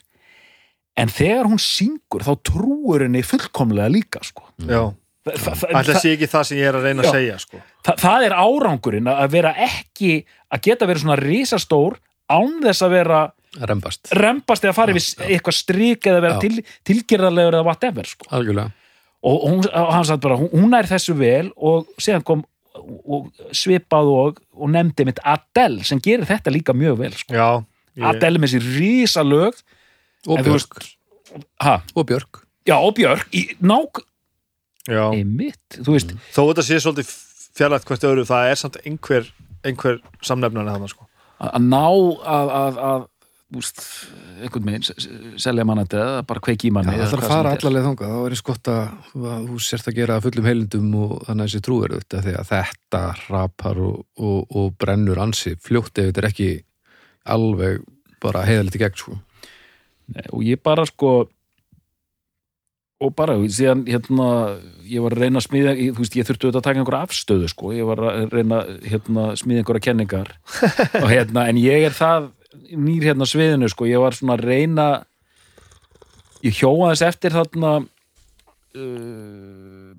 en þegar hún syngur þá trúur henni fullkomlega líka sko. já, að sé ekki það sem ég er að reyna að Já. segja sko. þa, það er árangurinn að vera ekki að geta verið svona risastór án þess að vera rembast, rempast eða fara við eitthvað strik eða vera til, tilgerðarlegur eða whatever sko. algjörlega. Og, hún, og hann sagði bara, hún, hún er þessu vel og síðan kom og svipað og, og nefndi mitt Adele sem gerir þetta líka mjög vel sko. já, ég, Adele með sér rísa lög og Björk, ha, og Björk. Já og Björk. Í nák já. einmitt, þú veist þó þetta sé svolítið fjarlægt hvert öðru það er samt einhver, einhver samnefnarni þannig sko. að ná að, að, að úst, einhvern veginn selja mann þetta eða bara kveiki í Já, manni það eða ætlar hvað að fara þetta allarleið þangað, þá er eins gott að, að þú sért að gera það fullum heilindum og þannig að þessi trúir þetta því að þetta rapar og, og, og brennur ansi fljótt ef þetta er ekki alveg bara heiðalegt í gegn sko. Nei, og ég bara sko og bara, síðan hérna ég var að reyna að smíða, ég, þú veist, ég þurfti auðvitað að taka einhverja afstöðu, sko, ég var að reyna hérna, smíða einhverja kenningar. (laughs) Og hérna, en ég er það nýr hérna sviðinu, sko, ég var svona að reyna ég hjóa þess eftir þarna uh,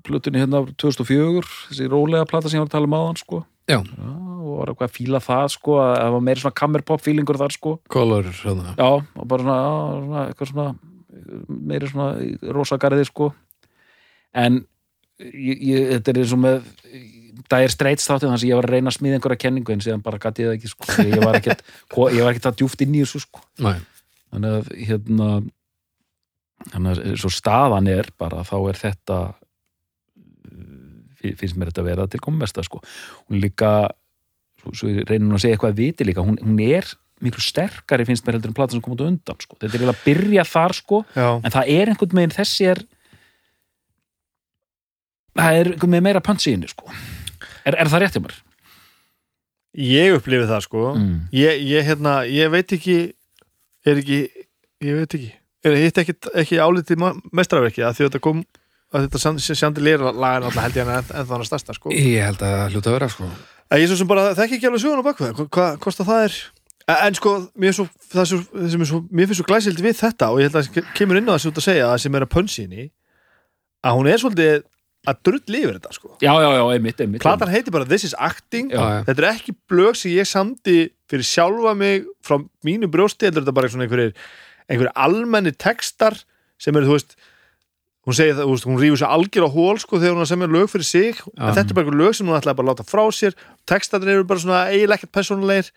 plutunni hérna 2004, þessi rólega plata sem ég var að tala um áðan, sko. Já, Já, og var eitthvað að fíla það, sko að það var meiri svona kammerpop feelingur þar, sko. Kolor svona. Já, og bara svona, já, svona eitthvað svona meiri svona rosagarði sko. En ég, ég, þetta er eins og með það er streits þáttum þannig að ég var að reyna að smíða einhverja kenningu en síðan bara gæti ég það ekki sko ég var ekkert, (laughs) ég var ekkert að djúft inn í þessu sko. Nei, þannig að hérna þannig að svo staðan er bara þá er þetta fi- finnst mér þetta að vera til komumesta sko. Hún líka svo, reynir nú að segja eitthvað að viti líka hún, hún er miklu sterkari finnst mér heldur en platan sem kom út undan sko. þetta er eiginlega að byrja þar sko en það er einhvern veginn þessi er það er einhvern veginn meira henni sko er, er það rétt hjá mér? ég upplifi það sko Mm. ég, ég, hérna, ég veit ekki er ekki, ég veit ekki er hitt ekki, ekki álítið mestraverki að að þetta kom að þetta sjandilir lagar alltaf held ég en, það hann stærsta sko ég held að hluta að vera sko. Ég svo sem bara þekki ekki alveg söguna bakveð hvað hva, kosta það er en, sko, mér, svo, það svo, svo, mér finnst svo glæsild við þetta og ég held að það kemur inn á þessu út að segja að sem er að pönsinni að hún er svolítið að drull yfir þetta sko. Já, já, já, einmitt, einmitt Platan heitir bara This is Acting. Já, já. Þetta er ekki blög sem ég samdi fyrir sjálfa mig frá mínu brjósti heldur þetta bara svona einhverjir, einhverjir almenni textar sem eru, þú veist hún segir það, hún rífur sér algjör á hól sko þegar hún er semja lög fyrir sig. En þetta er bara einhver lög sem hún ætlaði bara að láta frá sér. Textarnir eru bara svona eiginlega ekkert persónulegir.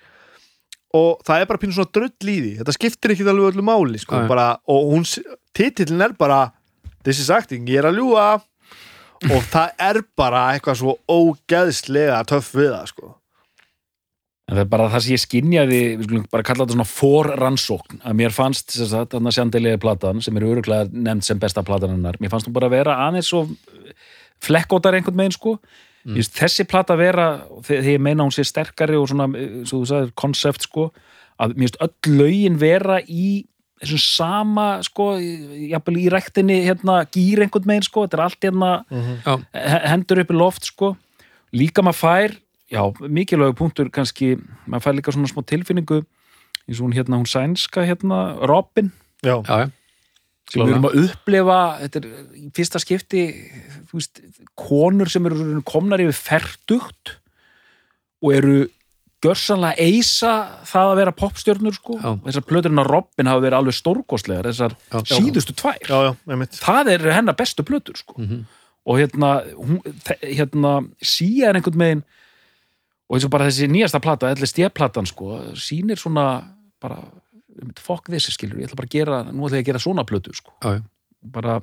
Og það er bara pínu svona drull í því. Þetta skiptir ekki alveg öllu máli sko, Já, já. bara, og hún, titillin er bara This is Acting, ég er að ljúga og það er bara eitthvað svo ógeðslega töff við það sko En það er bara það sem ég skinjaði, við skulum bara kalla þetta svona forrannsókn, að mér fannst þess að þarna sjandeliði platan, sem er öruglega nefnd sem besta platan hennar, mér fannst hún bara vera aðeins svo flekkótar einhvern megin sko. Mm. Þessi plata vera, þegar ég meina hún sé sterkari og svona, svo þú sagðir, konsept sko, að mér finnst öll lögin vera í þessum sama sko, jafnvel í rektinni hérna, gýr einhvern megin sko, þetta er allt hérna Já, he- hendur upp í loft sko. Líka maður fær, já, mikilvægu punktur kannski, maður fær líka svona smá tilfinningu eins og hún hérna, hún sænska hérna, Robin. Já, já, já. sem við erum að upplifa, þetta er í fyrsta skipti, veist konur sem eru komnar yfir ferdugt og eru gjörsanlega eisa það að vera popstjörnur sko, Já. þessar plöturinn á Robin hafa verið alveg stórkostlegar, þessar Já. síðustu tvær já, það er hennar bestu plötur sko. Mhm. og hérna, hún, hérna síja er einhvern veginn og eins og bara þessi nýjasta plata, LSD platan sko, sýnir svona bara, fokk þessi skilur ég ætla bara að gera, nú ætla ég að gera svona plötu sko. bara,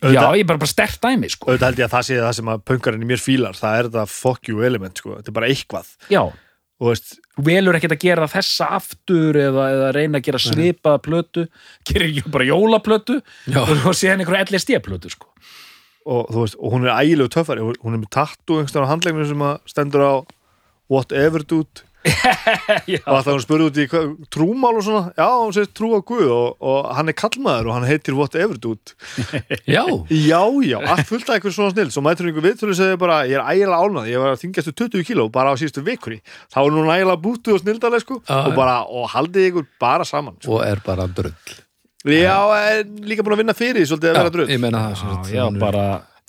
já, ég er bara, bara stert dæmi sko. auðvitað held ég að það sé það sem að punkarinn í mér fílar það er þetta fuck you element sko. þetta er bara eitthvað já, og veist, þú velur ekkert að gera þessa aftur eða, eða reyna að gera svipaða plötu gerir ekki bara jólaplötu Já. og síðan einhverja LSD plötu sko. og, þú veist, og hún er ægilegu töffari hún er með tattu einhverstað á handlegnum sem að stendur á whatever dude og alltaf hún spurði út í hvað, trúmál og svona? Já, hún segir trú á Guð og, og hann er kallmaður og hann heitir whatever dude. (laughs) Já. já, já, allt fullt af eitthvað svona snill svo mætur einhver viðtölu segir bara, ég er ægilega ánað ég var að þingjast 20 kíló bara á síðustu vikuri þá er hún ægilega bútu og snildaleg sko Já, og bara, og haldið ykkur bara saman sko. og er bara drull. Já, líka búin að vinna fyrir svolítið að vera drull. ég meina það sem sagt, já, bara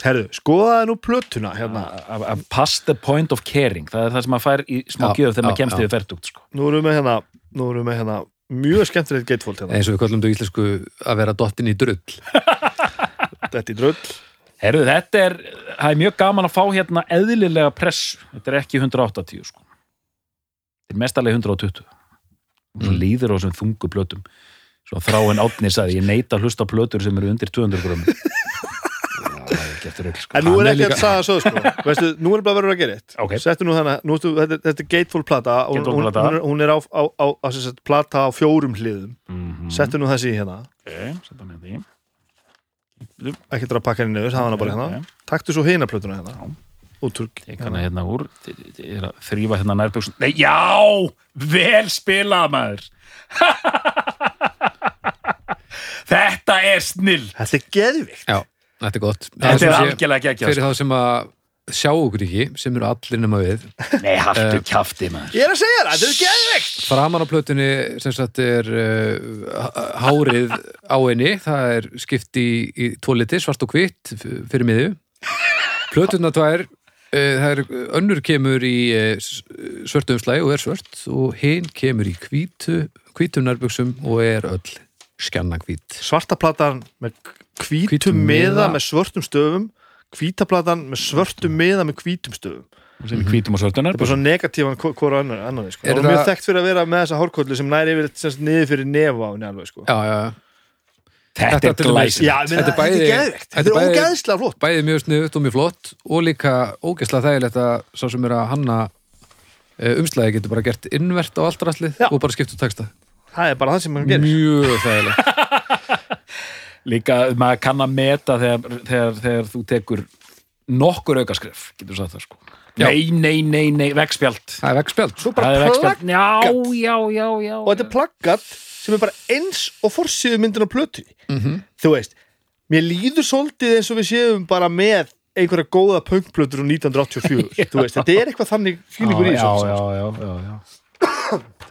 herðu, skoðaði nú plötuna hérna. Að að pass the point of caring. Það er það sem maður fær í smá gjöf þegar maður kemst yfir ferdugt sko. nú erum við hérna, nú erum við hérna mjög skemmtilegt gatefold hérna. Eins og við kallum þetta í íslensku að vera dottin í drull. (laughs) Þetta er drull. Herðu, þetta er, það er mjög gaman að fá hérna eðlilega press, þetta er ekki 180 sko. þetta er mestarlega 120 og svo Mm. líður á þessum þungu plötum. Svo þráin átni sagði, ég neita að hlusta plötur sem eru undir 200 grömmum (laughs) algjört rugl sko. En nú er ekki að sagða svo sko. (laughs) Veistu, nú er bara verður að gera eitt. Ok. Settu nú þannig, nú, þetta, þetta er Gateful plata og hún, hún, er- hún er á, á, á, á sagt, plata á fjórum hliðum. Mm Settu nú þessi hérna. Okay, Ekki að pakka henni niður, hafa hana bara hérna. Ok. Taktu svo hina plötuna hérna. Já. Ég kann að hérna úr. Þrýfa hérna nærbjöksun Nei, já, vel spilað maður. (laughs) Þetta er snill Þetta er geðvikt Já, þetta er gott. Það Þetta er algjörlega geggjað Fyrir þá sem að sjá okkur ekki sem eru allir nema við (laughs) Nei, haltu Eh, kjafti maður. Ég er að segja það, þetta er geðvikt framan á plötunni sem sagt er uh, hárið á henni. Það er skipt í, í tvo liti, svart og hvitt fyrir miðju. Plötuna tvær uh, það er, önnur kemur í uh, svörtu umslægi og er svört. Og hinn kemur í hvítu hvítum nærbuxum og er öll skjanna hvít Svarta platan með hvítum miða með svörtum stöfum. Hvíta platan með svörtum miða með hvítum stöfum. Sem er hvítum og svörtunar Það er bara svona negatívan hvora annar, annar sko. Er Og mjög það- þekkt fyrir að vera með þessa hárkollu sem næri yfir semst, niður fyrir nefa á henni alveg sko. já, já, já. Þetta Þetta er glæsir Já, Þetta er þetta er bæði- geðvikt þetta er er ógeðslega flott. bæði mjög sniðut og mjög flott og líka ógeðslega þægilegt að sá sem er að hanna uh, umslæði getur bara gert innvert á allt rastlið Já. og bara skipt úr texta. Það er bara það sem hann gerir. Mjög þægilegt (laughs) Líka maður kann að meta þegar, þegar, þegar þú tekur nokkur aukaskref, getur sagt það sko. Já. Nei, nei, nei, nei, vegspjald það er vegspjald Svo Það bara er plaggat vegspjald Já, já, já, já Og þetta er plaggat sem er bara eins og forsýðu myndin á plötunni mm Þú veist, mér líður svolítið eins og við séum bara með einhverja góða punkplötur úr 1984 (laughs) Þú veist, þetta er eitthvað þannig fílingur í já, þessu já, já, já, já.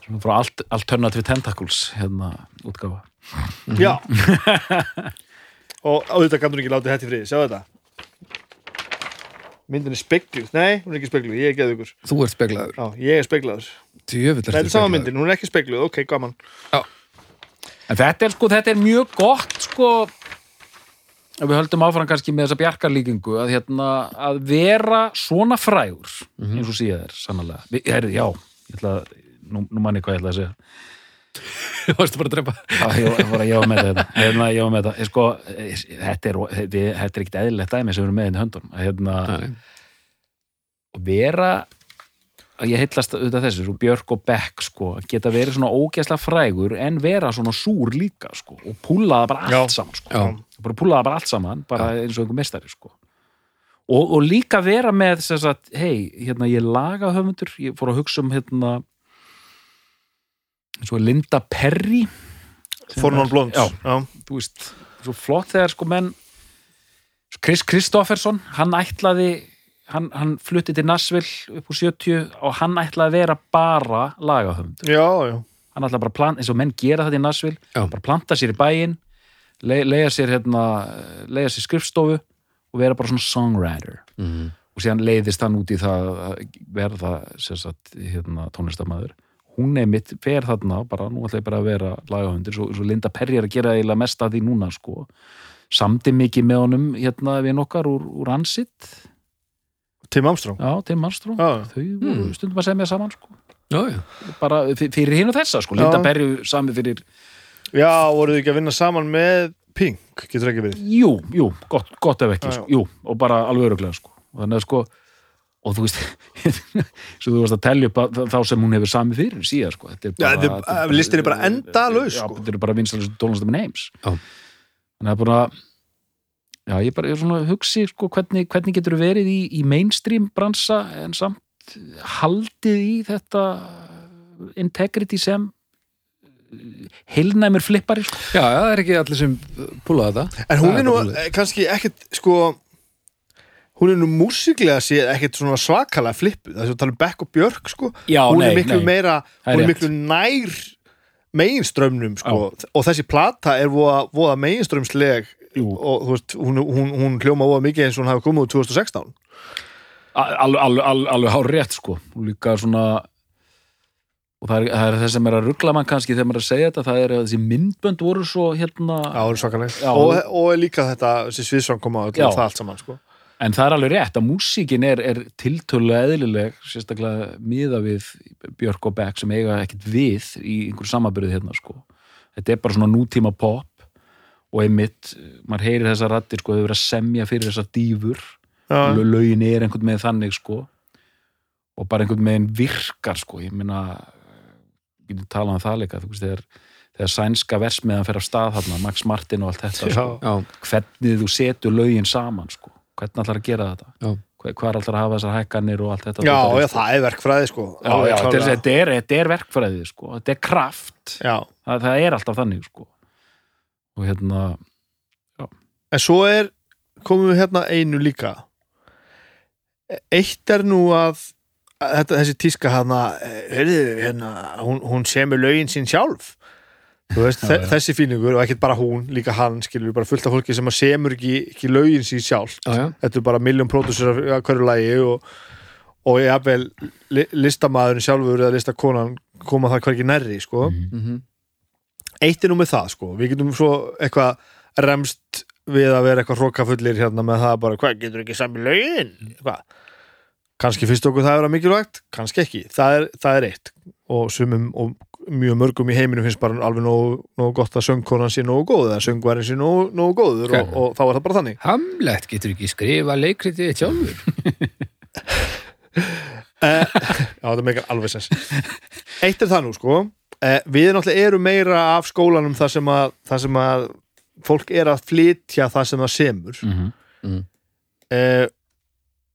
Svona frá alt, Alternative Tentacles hérna útgáfa Já. Og auðvitað kannur ekki látið þetta í friði, sjá þetta. Myndin er spegluð, nei, hún er ekki spegluð, ég er geðugur þú ert speglaður. Já, ég er speglaður. Djöfull Þetta er sama myndin, hún er ekki spegluð, ok, gaman. En þetta er sko, þetta er mjög gott sko ef við höldum áfram kannski með þessa bjarkarlíkingu að hérna, að vera svona frægur eins og síða þér, sannlega Vi- Herri, já, ég ætla að nú, nú manni hvað ég ætla að segja (laughs) þú varst bara að drepa Já, ég, var með þetta hérna, ég var með þetta, ég, sko, þetta er, er ekkert eðlilegt dæmi sem við erum með inn í höndunum að hérna, vera að ég heillast auðvitað þessu, svo Björk og Beck sko, geta verið svona ógeðslega frægur en vera svona súr líka sko, og púla það bara allt Já. saman sko. Já. bara púla það bara allt saman bara eins og einhver mestari sko. og, og líka vera með hei, hérna ég laga höfundur, ég fór að hugsa um hérna eins og Linda Perry. Er- þú veist, svo flott þegar sko menn Chris Kristofferson hann ætlaði hann, hann flutti til Nashville upp úr 70 og hann ætlaði að vera bara já hann ætlaði bara að planta, eins og menn gera þetta í Nashville Já. bara planta sér í bæinn le, leiða sér hérna sér skrifstofu og vera bara svona songwriter. Mm. og síðan leiðist hann út í það að verða sem sagt, hérna, tónlistamæður hún er mitt, fer þarna bara, nú ætla ég bara að vera lagahundir svo, svo Linda Perry er að gera eiginlega mest að því núna sko, samdi mikið með honum hérna við nokkar úr, úr ansitt, Tim Armstrong? Já, Tim Armstrong. Já, þau voru Mm. stundum að segja mér saman sko. Já, já. bara fyr- fyrir hinn og þessa sko, Linda Já. Perry sami fyrir, já voruð þið ekki að vinna saman með Pink, getur ekki verið? Jú, jú gott, gott ef ekki, Já, já. sko, jú, og bara alveg öruglega sko, þannig að sko og þú veist, (laughs) svo þú varst að telja upp að, þá sem hún hefur sami fyrir síðan sko, er er- listin er bara endalaus, já, sko. þetta er bara tónlistum heims Já. þannig að bara já, ég bara, ég er svona að hugsi sko, hvernig, hvernig getur verið í, í mainstream bransa en samt haldið í þetta integrity sem heilnæmur flippari sko. já, já, það er ekki allir sem púla þetta En hún Það er nú eh, kannski ekkit sko hún er nú músiklega séð ekkit svona svakalega flippuð þess að tala um Beck og Björk sko já, hún nei, er miklu nei. meira hún er rétt. miklu nær meginströmmnum sko og þessi plata er voða, voða meginströmsleg Jú. og þú veist, hún, hún, hún hljóma voða mikið eins og hún hafi komið úr 2016 alveg, alveg, alveg, alveg hár rétt sko og líka svona og það er, það er það sem er að ruggla mann kannski þegar maður er að segja þetta, það er að þessi myndbönd voru svo hérna, Já, það er svakaleg Já. og, og líka þetta, þessi sviðsvang koma og Já. það allt saman sko en það er alveg rétt að músíkin er, er tiltölulega eðlileg, sérstaklega miða við Björk og Beck sem eiga ekkert við í einhverju samaburði hérna sko. Þetta er bara svona nútíma pop og einmitt, maður heyrir þessar rattir sko, þau verið að semja fyrir þessar dýfur. Lö- lögin er einhvern veginn þannig sko. Og bara einhvern veginn virkar sko, ég meina getur talað um það líka, þú veist, þegar þegar sænska versmiðan fer af stað þarna, Max Martin og allt þetta sko. já, hvernig þú setur lögin saman sko. Hvernig ætlar að gera þetta? Hvað er ætlar að hafa þessar hækkanir og allt þetta já, já, það er verkfræði sko. Já, já, þetta, er, þetta, er, þetta er verkfræði sko. þetta er kraft. Já. það, það er alltaf þannig sko. og hérna En svo er, komum við hérna einu líka. Eitt er nú að þetta, þessi tíska hana, heyrðu, hérna, hún, hún semur lögin sín sjálf veist, Já, þessi fíningur og ekkert bara hún, líka hann skilur bara fullt af fólki sem að semur ekki, ekki lögin sín sjálf já, já. þetta er bara miljón pródusur af hverju lagi og, og jafnvel li, listamaðurinn sjálfur eða listakonan koma það hvergi nærri sko. Mm eitt er nú með það sko. við getum svo eitthvað remst við að vera eitthvað hrókafullir hérna með það bara, hvað, getur ekki sami hvað kannski finnst okkur það að vera mikilvægt, kannski ekki. Það er, það er eitt. Og sumum og mjög mörgum í heiminu finnst bara alveg nógu, nógu gott að söngkonan sé nógu góð eða söngværin sé nógu, nógu góður og, og þá er það bara þannig. Hamlet getur ekki skrifa leikritið sjálfur? (laughs) Eh, Já, það meikar alveg sens. Eitt er það nú, sko. Eh, Við náttúrulega erum meira af skólanum þar sem að, þar sem að fólk er að flytja það sem það semur. Mm eh, í-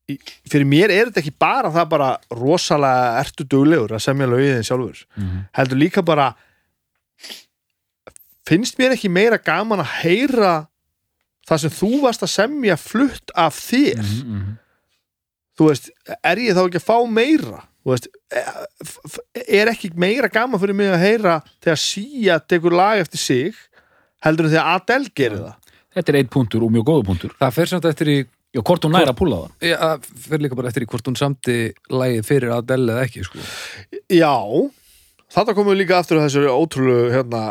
Fyrir mér er þetta ekki bara það bara rosalega ertu duglegur að semja lögiðin sjálfur? -hmm. heldur líka bara finnst mér ekki meira gaman að heyra það sem þú varst að semja flutt af þér? Mhm, þú veist, er ég þá ekki að fá meira? Þú veist, e- er ekki meira gaman fyrir mig að heyra þegar Sia tekur lag eftir sig heldur en þegar Adele gerir það? Þetta er eitt punktur og mjög góðu punktur. Það fer samt eftir í já, hvort hún næra að púla það. Já, fer líka bara eftir í hvort hún samti lagið fyrir Adele eða ekki, sko. já, þetta komum við líka aftur þessari ótrúlu hérna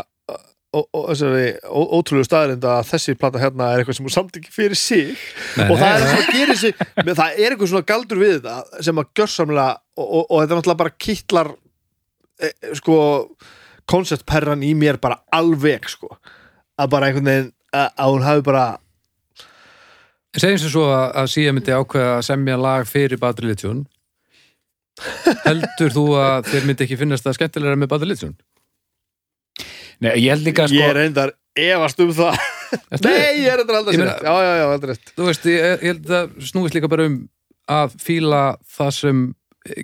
ó- ó- þessari ó- ótrúlu staðarind að þessi plata hérna er eitthvað sem hún samt ekki fyrir sig. Nei, og það er eitthvað sem gerir sig menn það er eitthvað svona galdur við þetta sem að gjörsamlega og, og, og þetta er náttúrulega bara kittlar e, sko konceptperran í mér bara alveg sko. Að bara einhvern veginn að, að hún hafi bara Segjum sem svo að, að Sia myndi ákveða að semja lag fyrir Bad Religion. (laughs) Heldur þú að þér myndi ekki finnast það skemmtilega með Bad Religion? Nei, ég held líka sko ég er reyndar efast um það Ertu? nei, ég er þetta aldrei sér já, já, já, aldrei Þú veist, ég, ég held að snúist líka bara um að fíla það sem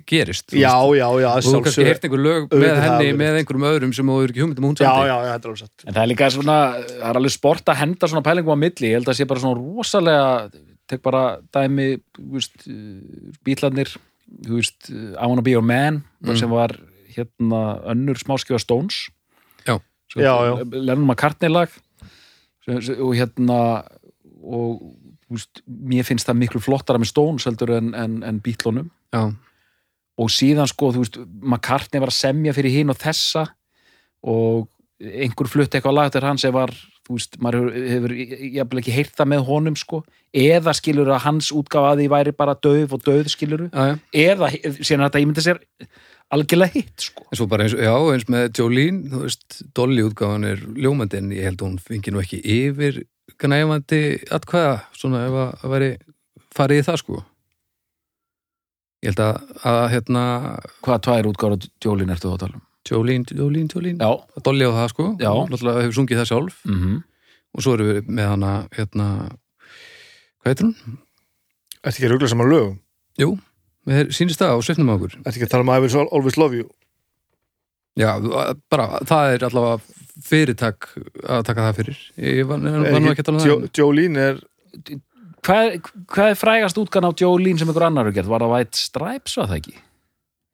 gerist. já, já, já, Og þú kannski sjálfsögðu. heyrt einhver lög með það henni, með einhverjum öðrum sem þú er ekki hugmyndum hún já, samti. já, já, þetta er alveg satt En það er líka svona, það er alveg sport að henda svona pælingum á milli, ég held að sé bara svona rosalega, tek bara dæmi, veist, bílarnir, veist, I wanna be your man, Mm. sem var hérna önnur smáskjöfa Stones. Já. Svo, Já, já. Lennon McCartney lag og hérna, og veist, mér finnst það miklu flottara með Stones heldur en, en, en bílunum. Já, og síðan sko, þú veist, McCartney var að semja fyrir hinn og þessa og einhver flutti eitthvað lag til hans sem var, þú veist, maður hefur, hefur jafnvel ekki heyrt það með honum sko eða skilur að hans útgáfa að því væri bara döf og döð skilur já. eða síðan að þetta ímynda sér algjörlega hitt sko En svo bara eins, já, eins með Jolene, þú veist, Dolly útgáfan er ljómandi en ég held að hún fengi nú ekki yfir gnæfandi atkvæða, svona ef að, að veri farið í það, sko. Ég held að, að hérna, hvað tvær útgáfa Jólin ertu þá að tala um? Jolene, Jolene, Jolene, Já, að Dolly á það, sko. Já. Náttúrulega hefur sungið það sjálf mm og svo erum við með hana, hérna, hvað heitir hún? Ertu ekki að rugla saman lögum? Jú, við sýnist það á svipnum á okkur. Ertu ekki að tala um I will always love you? Já, bara, það er allavega fyrirtak að taka það fyrir. Ég var, var nú ekki að tala um það. Jolene er hvað, hvað er frægast útgáfa á Jólin sem einhver annar er gert? Var það White Stripes var það ekki?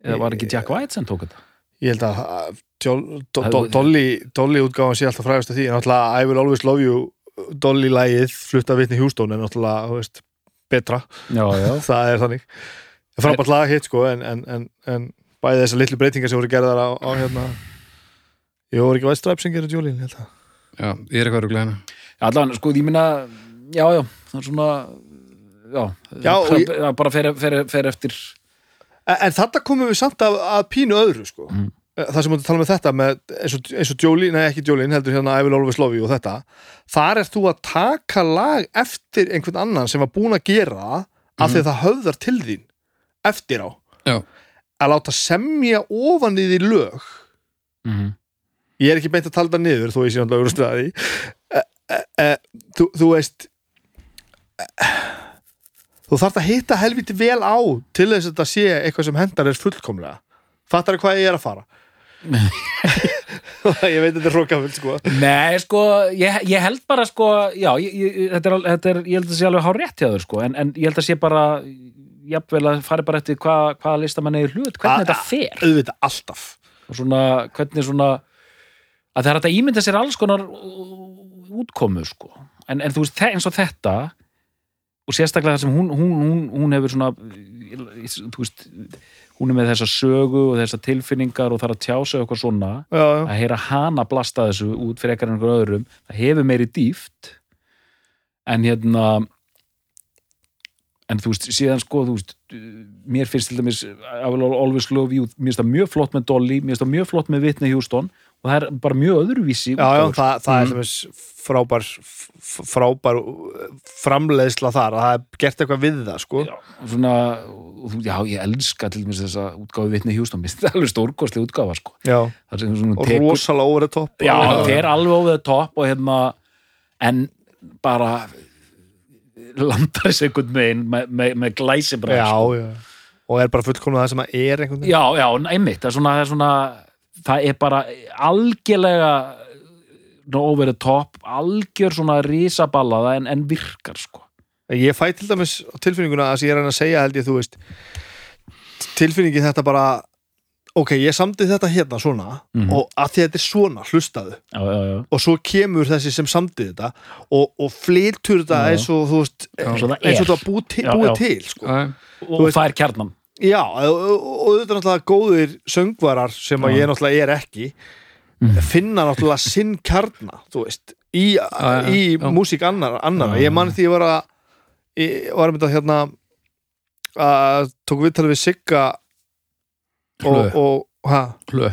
Eða var ekki Jack White sem tók þetta? ég held að uh, Jo- Do- Do- Dolly, Dolly útgáfan sé alltaf frægast af því en náttúrulega I will always love you Dolly lægið flutta vitni Hjústón er náttúrulega þú veist, betra, Já, já. (laughs) það er þannig frábært lag hitt sko en, en, en, en bæði þessar litlu breytingar sem voru gerðar á, á hérna ég voru ekki White Stripes sem gerir Jolene ég held að. Já, ég er eitthvað ruglega hérna. allan, sko, ég minna já, já, það er svona já, Já, og ég- bara fer, fer, fer eftir en, en þetta komum við samt að, að pínu öðru sko Mm. það sem að tala með þetta með, eins, og, eins og Jolene, nei ekki Jolene heldur hérna I Will Always Love You og þetta þar er þú að taka lag eftir einhvern annan sem var búin að gera af því að það höfðar til þín eftir á Já. að láta semja ofan í því lög Mhm. ég er ekki beint að tala það niður þó ég sé því e, e, e, þú, veist þú þarft að hitta helviti vel á til þess að þetta sé eitthvað sem hendar er fullkomlega. Fattar hvað ég er að fara? (laughs) Ég veit að þetta er hrókaföld sko. Nei, sko, ég, ég held bara sko, já, ég, ég, þetta er, þetta er, ég held að sé alveg hár rétt hjá þur sko, en, en ég held að sé bara jafnvel að fari bara eftir hvað, hvaða listamann eða hlut, hvernig A- þetta fer. auðvitað alltaf. Og svona, hvernig svona að það er að ímynda sér alls konar útkomu sko en, en þú veist, eins og þetta og sérstaklega það sem hún, hún, hún, hún hefur svona veist, hún er með þessa sögu og þessa tilfinningar og þarf að tjá sig eitthvað svona. Já, já. að heyra hana blasta þessu út fyrir ekkert einhver öðrum, það hefur meiri dýft en hérna en þú veist, síðan sko þú veist, mér finnst til dæmis I will always love you, mér finnst það mjög flott með Dolly, mér finnst það mjög flott með Whitney Houston og það er bara mjög öðruvísi Já, já, það, það er sem er frábær frábær framleiðsla þar að það er gert eitthvað við það sko. Já, svona, já, ég elska til dæmis þessa útgáfi Houston, mér finnst það alveg stórkostlega útgáfa sko, og tekur rosalega over the top já, það fer alveg over the top og hérna en bara landar þessu einhvern veginn með, með, með glæsi bara já, já. og er bara fullkomna það sem að er einhvern veginn. Já, já, einmitt, það er svona það er, svona, það er bara algjörlega over the top algjör svona risaballaða en, en virkar sko Ég fæ til dæmis á tilfinninguna að ég er að reyna að segja held ég þú veist tilfinningi þetta bara ok, ég samdi þetta hérna svona Mhm. og að því að þetta er svona, hlustaðu já, já, já, og svo kemur þessi sem samdi þetta og, og flytur þetta Já. eins og þú veist Eins og það eins og þetta búið til, Já, búið já. til sko. Já, og veist- það er kjarnan Já, og, og, og þetta er náttúrulega góðir söngvarar sem að ég náttúrulega er ekki Mhm. finna náttúrulega sinn kjarna þú veist, í, í músík annar, annar. Ég man því ég var að ég var að mynda hérna að tók viðtalið við Sigga og, Hlö. og ha, hlö.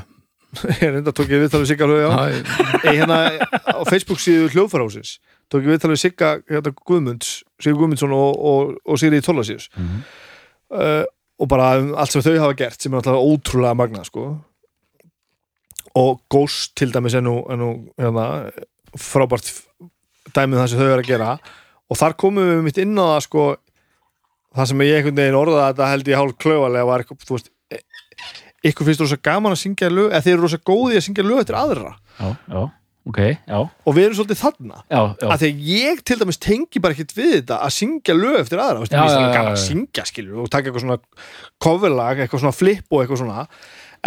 (laughs) Ég reynda tók ég viðtalið við Sigga Já, ég hérna á Facebook síðu hljóðfarhásins tók ég viðtalið við Sigga hérna, Guðmunds, Sigur Guðmundsson og, og, og Sigriði Tólasíus Mhm. Og bara um allt sem þau hafa gert sem er náttúrulega ótrúlega magnað sko. og Ghost til dæmis er nú, er nú hérna, frábært dæmið það sem þau eru að gera. Og þar komum við mitt inn á það sko, það sem ég einhvern veginn orðaði þetta held ég hálf klöfalega var þú veist e- ykkur finnst rosa gaman að syngja lög eða þeir eru rosa góði að syngja lög eftir aðra. Já, já, ok, já, og við erum svolítið þarna já, já. að því að ég til dæmis tengi bara ekkert við þetta að syngja lög eftir aðra Já, gaman að já. syngja skilur og taka eitthvað svona coverlag, eitthvað svona flip og eitthvað svona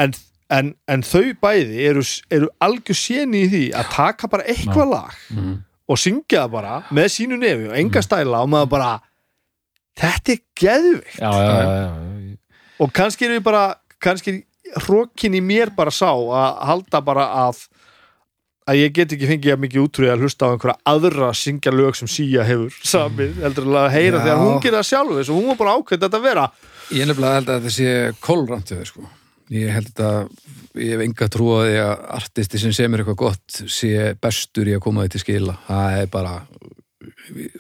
en, en, en þau bæði eru, eru algjör séni í því að taka bara eitthvað lag Mhm. og syngja það bara með sínu nefi og enga stæla og maður bara þetta er geðvikt já, já, já, já. og kannski er við bara kannski hrókin í mér bara sá að halda bara að að ég get ekki fengið að mikið útrúið að hlusta á einhverja aðra að syngja lög sem Sía hefur (laughs) samið, heldur að heyra Já. þegar hún gerir það sjálf þess og hún var bara ákveðt þetta að vera Ég nefnilega held að þetta sé kólramt við sko. Ég held að ég hef enga trú á því að artisti sem semur eitthvað gott sé bestur í að koma því til skila. Það er bara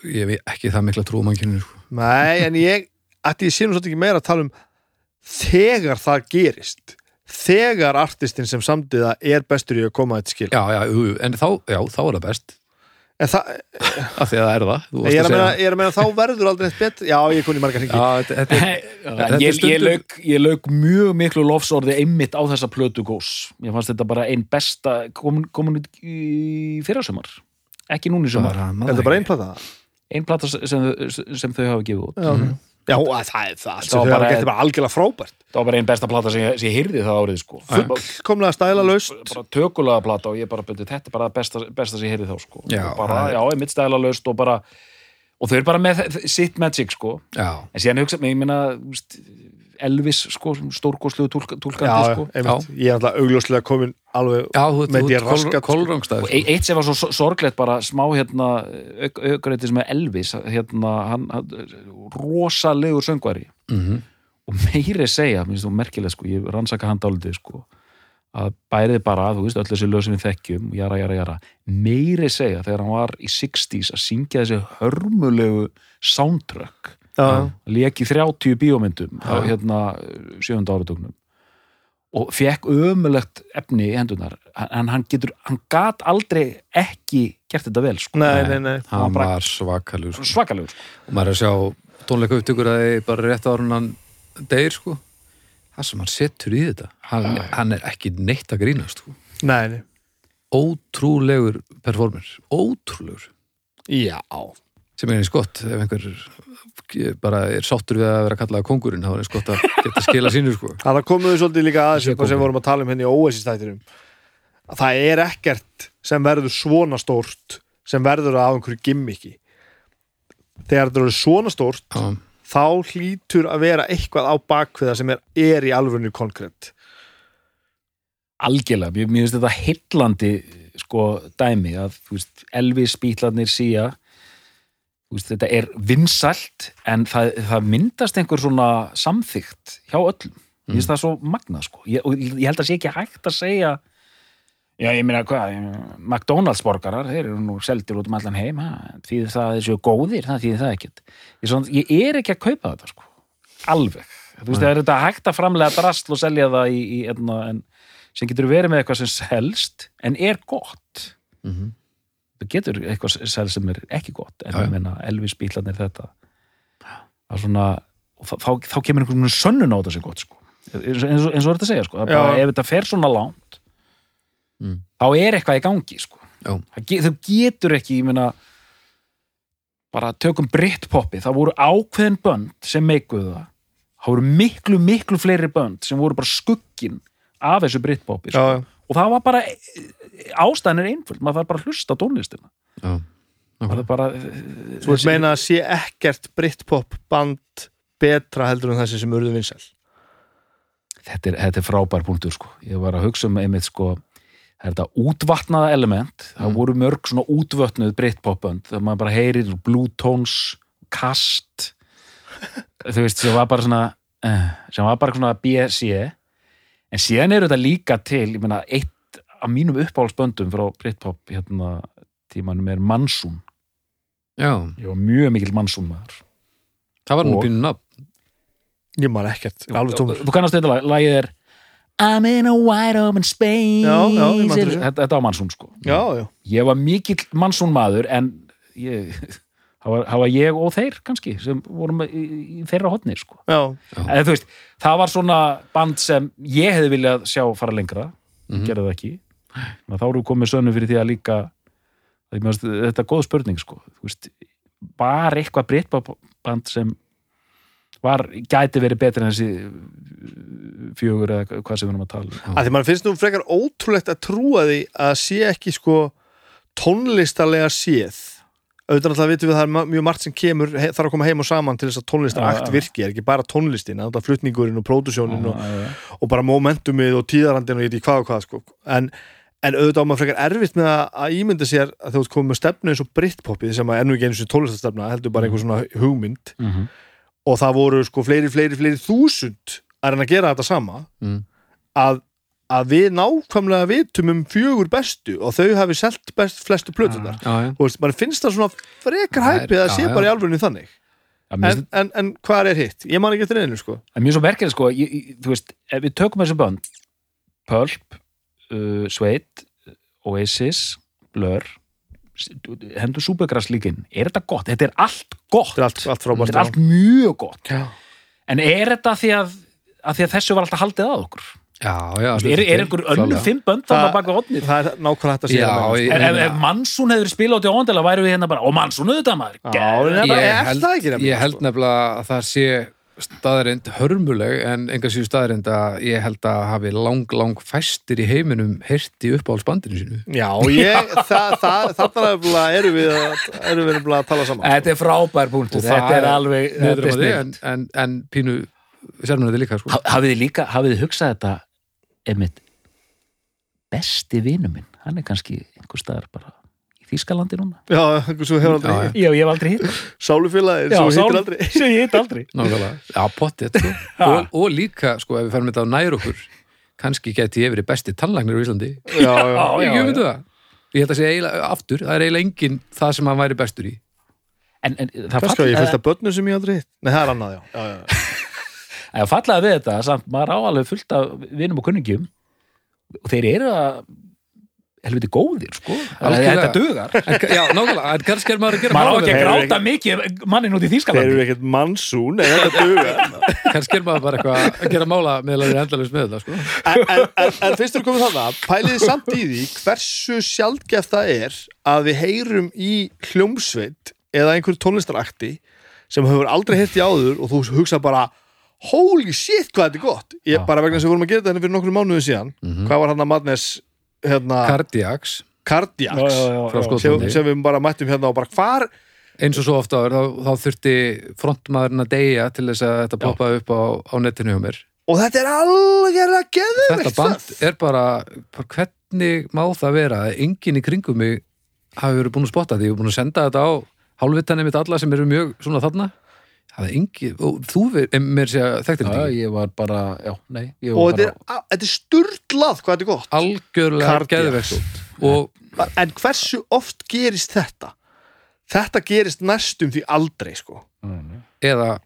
ég hef ekki það mikla trú mannkyninu sko. Nei, en ég ætti ég nú svolítið ekki meira að tala um þegar það gerist þegar artistin sem samdiða er bestur í að koma til skil. Já, já, en þá, já, þá er það best. En það, (laughs) af því að það er það ég er að meina, ég er að meina þá verður aldrei eitt betur já, ég er kunni margar er ég, lauk mjög miklu lofsorði einmitt á þessa plötu gós. Ég fannst þetta bara ein besta komin, komin út í fyrrasumar. Ekki núni í sumar, er þetta bara einplata? ein plata? Sem, þau- sem þau hafa gefið út. Já, mm. Já að það er það Það var bara- bara algjörlega frábært það var bara ein besta plata sem ég, ég heyrði það árið sko. fullkomlega stæla laust bara tökulega plata og ég bara byrju, þetta er bara besta, besta sem ég heyrði þá sko. Já, bara, já, einmitt stæla laust og bara og þau eru bara með sitt magic sko. já, en síðan hugsa, ég þú veist, Elvis, sko, stórgóðslegu já, sko. ég er alltaf augljóslega komin alveg já, þú Með því ert raskat, sko. og eitt sem var svo so- sorglegt bara smá hérna aukrættis með Elvis hérna, hann, hann rosalegur söngvari. Mm og meiri segja, minnst þú merkilega sko, ég rannsaka hann dálítið sko, að bærið bara, þú veist, öll þessi lög sem við þekkjum jara, jara, jara, meiri segja þegar hann var í 60s að syngja þessi hörmulegu soundtrack lék í 30 bíómyndum á hérna sjönda áratugnum og fekk ömulegt efni í hendunar en hann getur, hann gat aldrei ekki gert þetta vel sko. nei, nei, nei hann bara- var svakalur sko. svakalegur sko. og maður er að sjá tónleika upptökur að þið bara rétt ára hann deyr sko það sem hann setur í þetta hann, hann er ekki neitt að grínast sko. nei, nei. ótrúlegur performer, ótrúlegur já, sem er eins gott ef einhver bara er sáttur við að vera kallað kongurinn þá er eins gott að geta skila sínu sko. það komum við svolítið líka aðeins sem við vorum að tala um henni í OSI stættinum að það er ekkert sem verður svona stórt sem verður af einhverju gimmiki þegar þetta verður svona stórt Já, þá hlýtur að vera eitthvað á bakviða sem er, er í alvörinu konkrétt algjörlega, mér, finnst þetta heillandi sko dæmi að veist, Elvis bítlarnir síja veist, þetta er vinsælt en það, það myndast einhver svona samþygt hjá öllum. Ég finnst það svo magna sko. Ég, og ég held að sé ekki hægt að segja já ég meina hvað McDonalds borgarar, þeir eru nú seldir út um allan heim, því það svo góðir það þýðir það ekkert. Ég, svona, ég er ekki að kaupa þetta sko, alveg. Þú veist, það er þetta hægt að framlega drastl og selja það í, í enna, en sem getur verið með eitthvað sem selst en er gott. Mhm. Það getur eitthvað selst sem er ekki gott en ég meina Elvis bílarnir þetta er svona þá, þá, þá kemur einhvern veginn sönnun á þetta sem gott sko. eins, og- eins, og- þetta að segja sko. Bara, ef þetta fer svona langt Mm. þá er eitthvað í gangi sko. Þau getur ekki meina bara tökum Britpoppi það voru ákveðin bönd sem meikuðu það það voru miklu, miklu fleiri bönd sem voru bara skuggin af þessu Britpoppi sko. já, og það var bara ástæðan er einföld, maður þarf bara að hlusta tónlistina. Já, það er bara þú veist meina að sé ekkert Britpop band betra heldur en þessi sem urðu vinsæl? Þetta er, þetta er frábær punktur sko. ég var að hugsa um einmitt sko, það er þetta útvatnaða element? Það voru mörg svona útvötnuð Britpopbönd það maður bara heyrir Blue Tones Kast (laughs) þú veist, sem var bara svona uh, sem var bara svona BSC en síðan eru þetta líka til ég meina, eitt af mínum uppáhaldsböndum frá Britpop hérna tímanum er Mansun já, ég var mjög mikil Mansun maður. Það var nú pínu nafn. Ég man ekkert, alveg tómur. þú kannast þetta lag, lagið er I'm in a wide open space. Já, já, þetta, þetta. var Mansun sko. Já, já, ég var mikill Mansun maður en ég, það, var, ég og þeir kannski sem vorum í, í þeirra hotnir sko. Já, en þú veist, það var svona band sem ég hefði viljað sjá fara lengra. Mhm. gerði það ekki. Að þá eru komið sönnu fyrir því að líka að ég meðast, þetta er góð spurning sko. Þú veist, var eitthvað breytband sem var, gæti verið betri en þessi uh, fjögur eða hvað sem við erum að tala um. að því mann finnst nú frekar ótrúlegt að trúa því að sé ekki sko tónlistarlega séð auðvitað alltaf vitum við að það er mjög margt sem kemur þarf að koma heim og saman til þess að tónlistarakt Já, já. virki, er ekki bara tónlistin alltaf flutningurinn og pródusjónin og, og bara momentumið og tíðarandin og ég veit ekki hvað og hvað sko. en, en auðvitað á maður frekar erfitt með að, að ímynda sér að þú ert komið með stefnu eins og Britpopið sem að ennú ekki eins og tónlistarstefna heldur bara einhver svona hugmynd Mhm. og það voru sko fleiri, fleiri, fleiri þúsund að reyna að gera þetta sama Mm. að, að við nákvæmlega vitum um fjögur bestu og þau hafi selt best flestu plötunar já, já, og veist, mann finnst það svona frekar hæpið að sé bara í alvörinu þannig. En, en, en hvað er hitt? Ég man ekki eftir einu sko. Er mjög svo merkilegt sko, ég, ég, þú veist, ef við tökum þessu bönd, Pulp, uh, Sveit, Oasis, Blur, hendur Supergrass líkin, er þetta gott? Þetta er allt gott, þetta er allt, allt frábært þetta er allt mjög gott, já. en er þetta því að, að því að þessu var alltaf haldið að okkur? Já, já Er, er einhver önnur fimm bönd þarna baka hodnir? það er nákvæmlega hægt að segja Já, ég- Ef, ef, ef Mansun hefur spilað út í óndela væri við hérna bara, og Mansun auðvitað maður, en- ég held, ég held sko? nefnilega að það sé staðarind hörmuleg en enga síðu staðarind að ég held að hafi lang, lang fæstir í heiminum heyrti upp á spandinu sínu Já, ég, (laughs) það, það, þarna nefnilega erum við að, erum við nefnilega að tala saman Þetta er frábær punktur, Og þetta er alveg, þetta er snill. en, en, en pínu þetta líka sko. Ha- hafið þið líka, hafið þið hugsað þetta einmitt besti vinur minn, hann er kannski einhver staðar bara í Þýskalandi núna. Já, einhver svo hefur aldrei Já, já. ég hef aldrei hitt Sálufélagi, svo hittir aldrei. sem ég hitt aldrei. (laughs) Nákvæmlega, já, pottet sko. (laughs) og, og líka, sko, ef við ferum þetta á nær okkur kannski geti ég verið besti tannlagnir á Íslandi. Já, já, (laughs) Já, ég veit það. Ég held að segja eiginlega aftur, það er eiginlega engin það sem hann væri bestur í. En, en það kannski að ég fall- fylgta börnum sem ég aldrei hitt? Nei, það er annað, já, já, já. En fallaði við þetta, samt maður á alveg fullt af vinum og kunningjum og þeir eru að helviti góðir, sko. Þetta dugar. en, já, nákvæmlega, en kannski er maður að gera Maður á mála ekki að gráta mikið mannin út í þeir eru Þýskalandi. ekkert mannsún en þetta duga það. kannski er maður bara eitthvað að gera mála meðal er endalust með þetta sko. en, en, en, en fyrst er komið þannig pæliði samt í því hversu sjaldgæft það er að við heyrum í hljómsveit eða einhver tónlistarakti sem hefur aldrei hirt í áður og þú hugsa bara holy shit hvað þetta er gott. Ég, bara vegna þess að við vorum að gera þetta henni fyrir nokkrum mánuðu síðan hvað var hann að Madness hérna, Cardiacs, Cardiacs. Frá já. Skotlandi. sem, sem við bara mættum hérna og bara hvar eins og svo ofta áður, þá, þá þurfti frontmaðurinn að deyja til þess að þetta poppaði upp á, á netinu hjá mér. Og þetta er að geða þetta band er bara, bara hvernig má það vera að enginn í kringum mig hafi verið búin að spotta því. Ég er búin að senda þetta á hálfvitanum mitt alla sem eru mjög svona þarna það er engin, og þú mér sé að þekktir Já, þetta ekki? ég var bara, já, nei. Ég og þetta er, þetta er sturlað hvað þetta er gott. Algjörlega og en hversu oft gerist þetta? Þetta gerist næstum því aldrei sko. Eða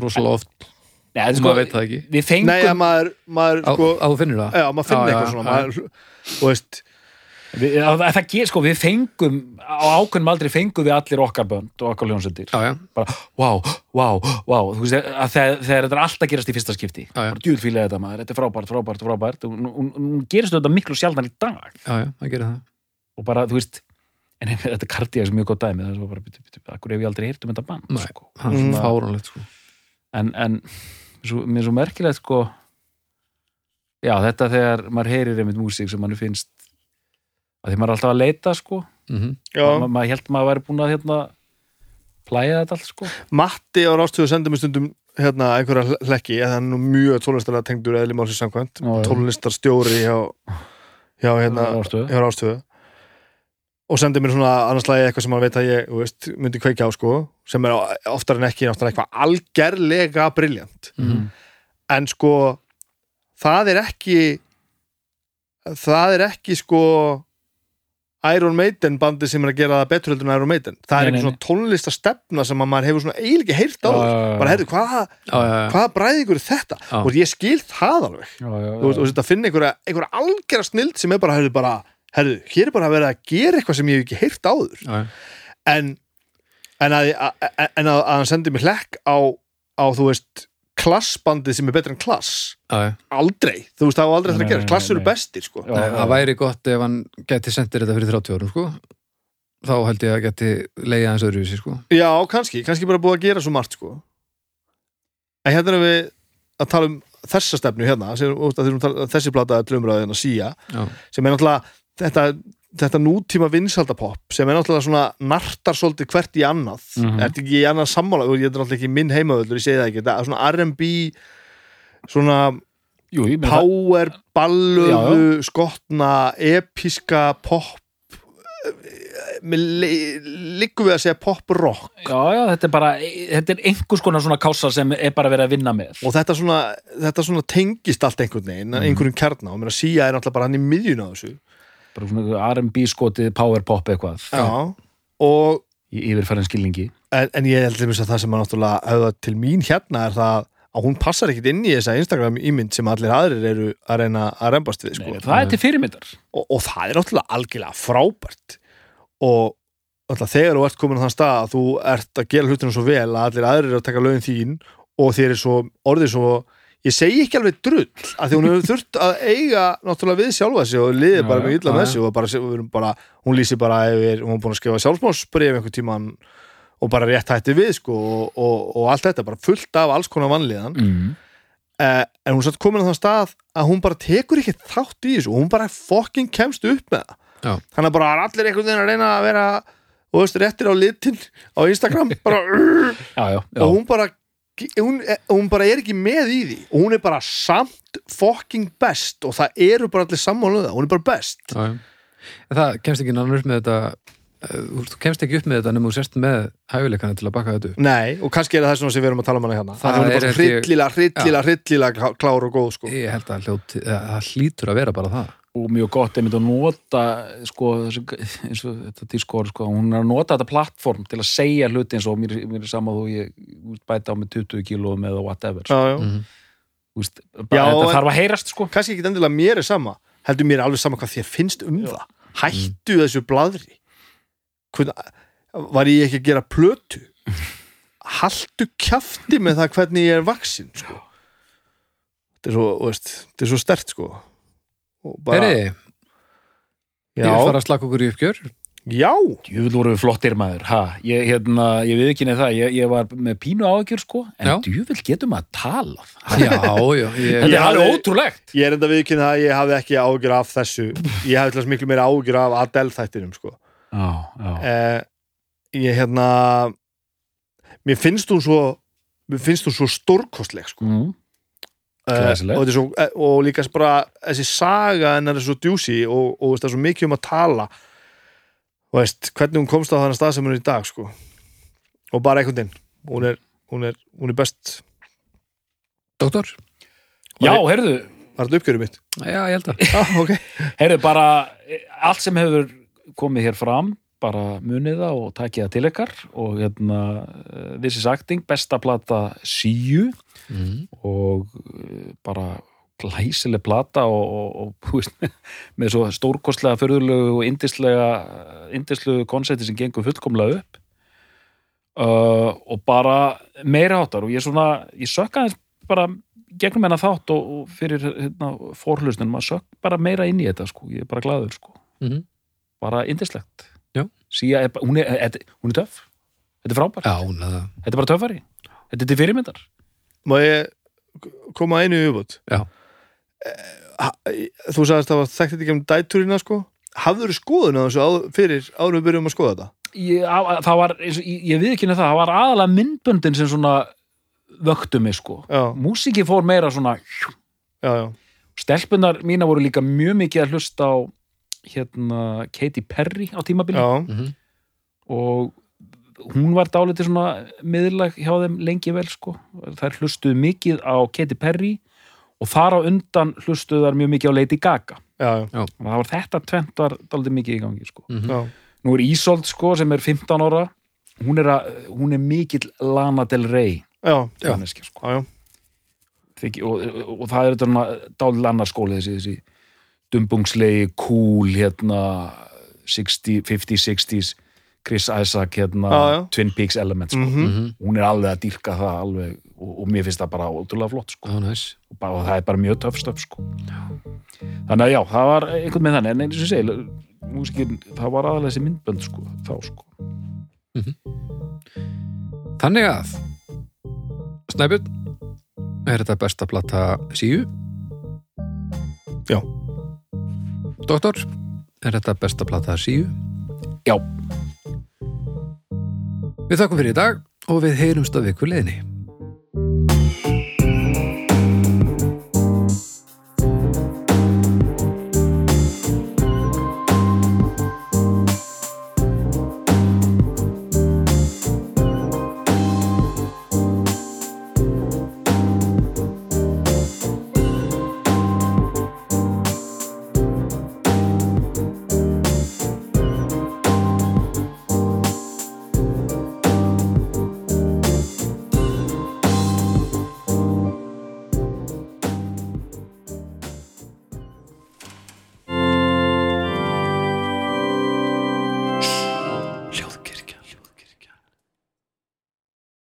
rosalega oft, Nei, sko, maður veit það ekki. við fengum, nei að maður, maður sko, á þú finnir það? Já, maður finnir eitthvað svona maður, og veist, við, að, að það ger, sko, við fengum, á ákveðnum aldrei fengum við allir okkar bönd og okkar já, Bara, wow, wow, wow, þú veist, að þegar, þegar þetta er alltaf gerast í fyrsta skipti. Djúðfílega þetta maður, þetta er frábært, frábært, frábært. Og nú- gerist þetta miklu sjaldan í dag. já, já, það gerir það og bara, þú veist en (laughs) þetta kardiak er mjög gott dæmi það er bara, byrju, byrju, akkur hef ég aldrei heyrt um þetta band Nei. sko. það er svona fáránlegt sko. en, en svo, mér er svo merkilegt sko já, þetta þegar maður heyrir einmitt músík sem mann finnst að því maður er alltaf að leita sko. Mm já, Ma, maður held maður væri búin að hérna plæja þetta allt sko. Matti á rástöðu sendur mér stundum hérna einhverja hlekki, hann er nú mjög tónlistarlega tengdur eða limálsins samkvæmt, Já, já. tónlistarstjóri hjá, hjá hérna hjá rástöðu. Og sendir mér svona annars lagi eitthvað sem hann veit að ég veist, myndi kveikja á sko sem er oftar en ekki náttúrulega eitthvað algerlega briljant. -hmm. en sko það er ekki það er ekki sko Iron Maiden bandi sem er að gera það betur heldur en Iron Maiden. Það er Nei, nei, einhver svona tónlistastefna sem að maður hefur svona eiginlega heyrt á bara heyrðu, hvaða bræðingur er þetta? Já. og ég skil það alveg. Já, já, og þetta finna einhverja, einhverja algjara snild sem er bara, heyrðu, bara heyrðu, hér er bara að vera að gera eitthvað sem ég hef ekki heyrt áður. En en að, að, en að, að hann sendi mér hlekk á, á þú veist klassbandið sem er betur en klass. Já, já. aldrei, þú veist það var aldrei Nei, þetta að gera. klass eru bestir sko. Nei, það væri gott ef hann geti sendir þetta fyrir 30 árum sko. þá held ég að geti leiða hans öðruvísi sko. já, kannski, kannski bara búið að gera svo margt sko. En hérna erum við að tala um þessa stefnu hérna sem, þú veist, að þeir, tala, þessi plata er drumraðið hérna síja já, sem er náttúrulega þetta, þetta nútíma vinsaldapop sem er náttúrulega svona nartar svolítið hvert í annað. Mhm. er þetta ekki í annað sammála? Og ég er náttúrulega ekki minn heimavöldur, ég segi það ekki. Þetta er svona R&B svona Jú, meina það- power, ballöðu skotna, episka pop líku við að segja pop rock. Já, já, þetta er bara þetta er einhvers konar svona kása sem er bara verið að vinna með. Og þetta svona, þetta svona tengist allt einhvern veginn, Mhm. einhverjum kjarna. Og mér að síja er náttúrulega bara hann í miðjun á þessu bara svona R&B skotið, power pop eitthvað já. og í yfirfærin skilningi en, en ég held að það sem að náttúrulega höfða til mín hérna er það að hún passar ekkit inn í þessa Instagram ímynd sem allir aðrir eru að reyna að rembast við sko. Nei, það er til fyrirmyndar og, og það er náttúrulega algjörlega frábært og náttúrulega þegar þú ert komin á þann stað að þú ert að gera hlutinu svo vel að allir aðrir eru að taka lögin þín og þér er svo orðið svo ég segi ekki alveg drull að því hún hefur þurft að eiga náttúrulega við sjálfa sig og liðið bara með illa með sig og bara, bara, hún lýsir bara yfir, hún er búin að skrifa sjálfsmálsbrif einhvern tíman og bara rétt hætti við sko og, og, og allt þetta bara fullt af alls konar vanlíðan. Mm. eh, en hún satt komin á þann stað að hún bara tekur ekki þátt í þessu og hún bara fucking kemst upp með það. Þannig að bara allir einhvern veginn að reyna að vera og veist réttir á litin á Instagram bara, (laughs) já, já, já. og hún bara hún, hún bara er ekki með í því. Og hún er bara samt fucking best og það eru bara allir sammála um hún er bara best. Já, já. Það kemst ekki náttúrulega upp með þetta þú þú kemst ekki upp með þetta nema þú sérst með hæfileikana til að baka þetta upp. Nei, og kannski er það svona sem við erum að tala um hana hérna. Það Það er bara hryllilega, hryllilega, hryllilega klár og góð sko. ég held að hljóti, það hlýtur að vera bara það og mjög gott einmitt að nota sko, eins og þetta tískor sko, hún er að nota þetta plattform til að segja hluti eins og mér, mér er sama þú ég bæta á með 20 kílóum eða whatever sko. Já, já. Mhm. Þú veist, Já, bara, þetta þarf að heyrast sko. Kannski ekki endilega mér er sama heldur mér er alveg sama hvað þér finnst um það Hættu þessu bladri Hvern, Var ég ekki að gera plötu Haltu kjafti með það hvernig ég er vaksin sko. Þetta er svo, veist, þetta er svo stert sko bara, Heyri, ég já, vil fara að slaka okkur í uppgjör. Já, Jú, voru við flottir maður. Ha, ég, hérna, ég við ekki neð það. Ég, ég var með pínu áhyggjur sko. En Já. djúvill getum að tala já, já, (laughs) ég, þetta Ég er alveg ótrúlegt. Ég er enda viðkynna það að ég hafði ekki ágjur af þessu. Ég hafði til þess miklu meira ágjur af Adele þættinum sko. Já, já. eh, Ég hérna Mér finnst hún svo Mér finnst hún svo stórkostleg sko. Mm. Eh, og, er svo, eh, og líka bara þessi saga hennar er svo djúsi og, og veist, það er svo mikið um að tala. Og veist, hvernig hún komst á þannig stað sem hún er í dag sko. og bara einhvern veginn hún er, hún er, hún er best. Doktor? Já, heyrðu, var þetta uppgjörið mitt? já, ég held að ah, ok, (laughs) heyrðu bara eh, allt sem hefur komið hér fram bara munið það og takið það til ykkar og hérna eh, This is Acting, besta plata síu mm. og eh, bara glæsileg plata og, og, og (laughs) með svo stórkostlega förðulegu og indislega konsepti sem gengur fullkomlega upp uh, og bara meira áttar og ég er svona ég sökka þess bara gegnum hennar þátt og, og fyrir hérna, forhlustin, maður sökk bara meira inn í þetta sko, ég er bara glaður sko Mhm. bara indislegt. Sía er, hún, er, er, hún er töff. Þetta er frábært, já, þetta er bara töffari. Þetta er til fyrirmyndar. Má ég koma einu yfirbútt Já. þú sagðist að það var þekkt þetta ekki um dæturina sko. Hafður skoðun á þessu fyrir en við byrjum að skoða þetta? Ég, það var, ég, ég við ekki það, það var aðalega myndböndin sem svona vöktu mig sko. Já, músiki fór meira svona já, já, stelpunar mína voru líka mjög mikið að hlusta á hérna Katy Perry á tímabili já, Mhm. og hún var dálítið svona miðlag hjá þeim lengi vel sko þær hlustuðu mikið á Katy Perry og þar á undan hlustuðu þær mjög mikið á Lady Gaga já, já, og það var þetta tvent var dálítið mikið í gangi sko Mhm. já. nú er Ísold sko sem er 15 ára hún er, að, hún er mikill Lana Del Rey já, Já. sko. já, já. Þykki, og, og, og það er þetta dálítið annar skóli þessi, þessi dumbungslegi, cool hérna 60, 50, 60s Chris Isaac hérna Já, já. Twin Peaks element sko. Mhm. Mhm. hún er alveg að dýrka það alveg og, og mér finnst það bara ótrúlega flott sko. Já, næs. og, bara, og það er bara mjög töff stöf sko. þannig að já, það var einhvern með þannig en eins og ég segi, músikin, það var aðalega þessi myndbönd sko, þá sko Þannig að Snæbjörn er þetta besta plata síu? Já. Doktor, er þetta besta plata síu? Já. Við þakkum fyrir í dag og við heyrumst að viku leiðinni.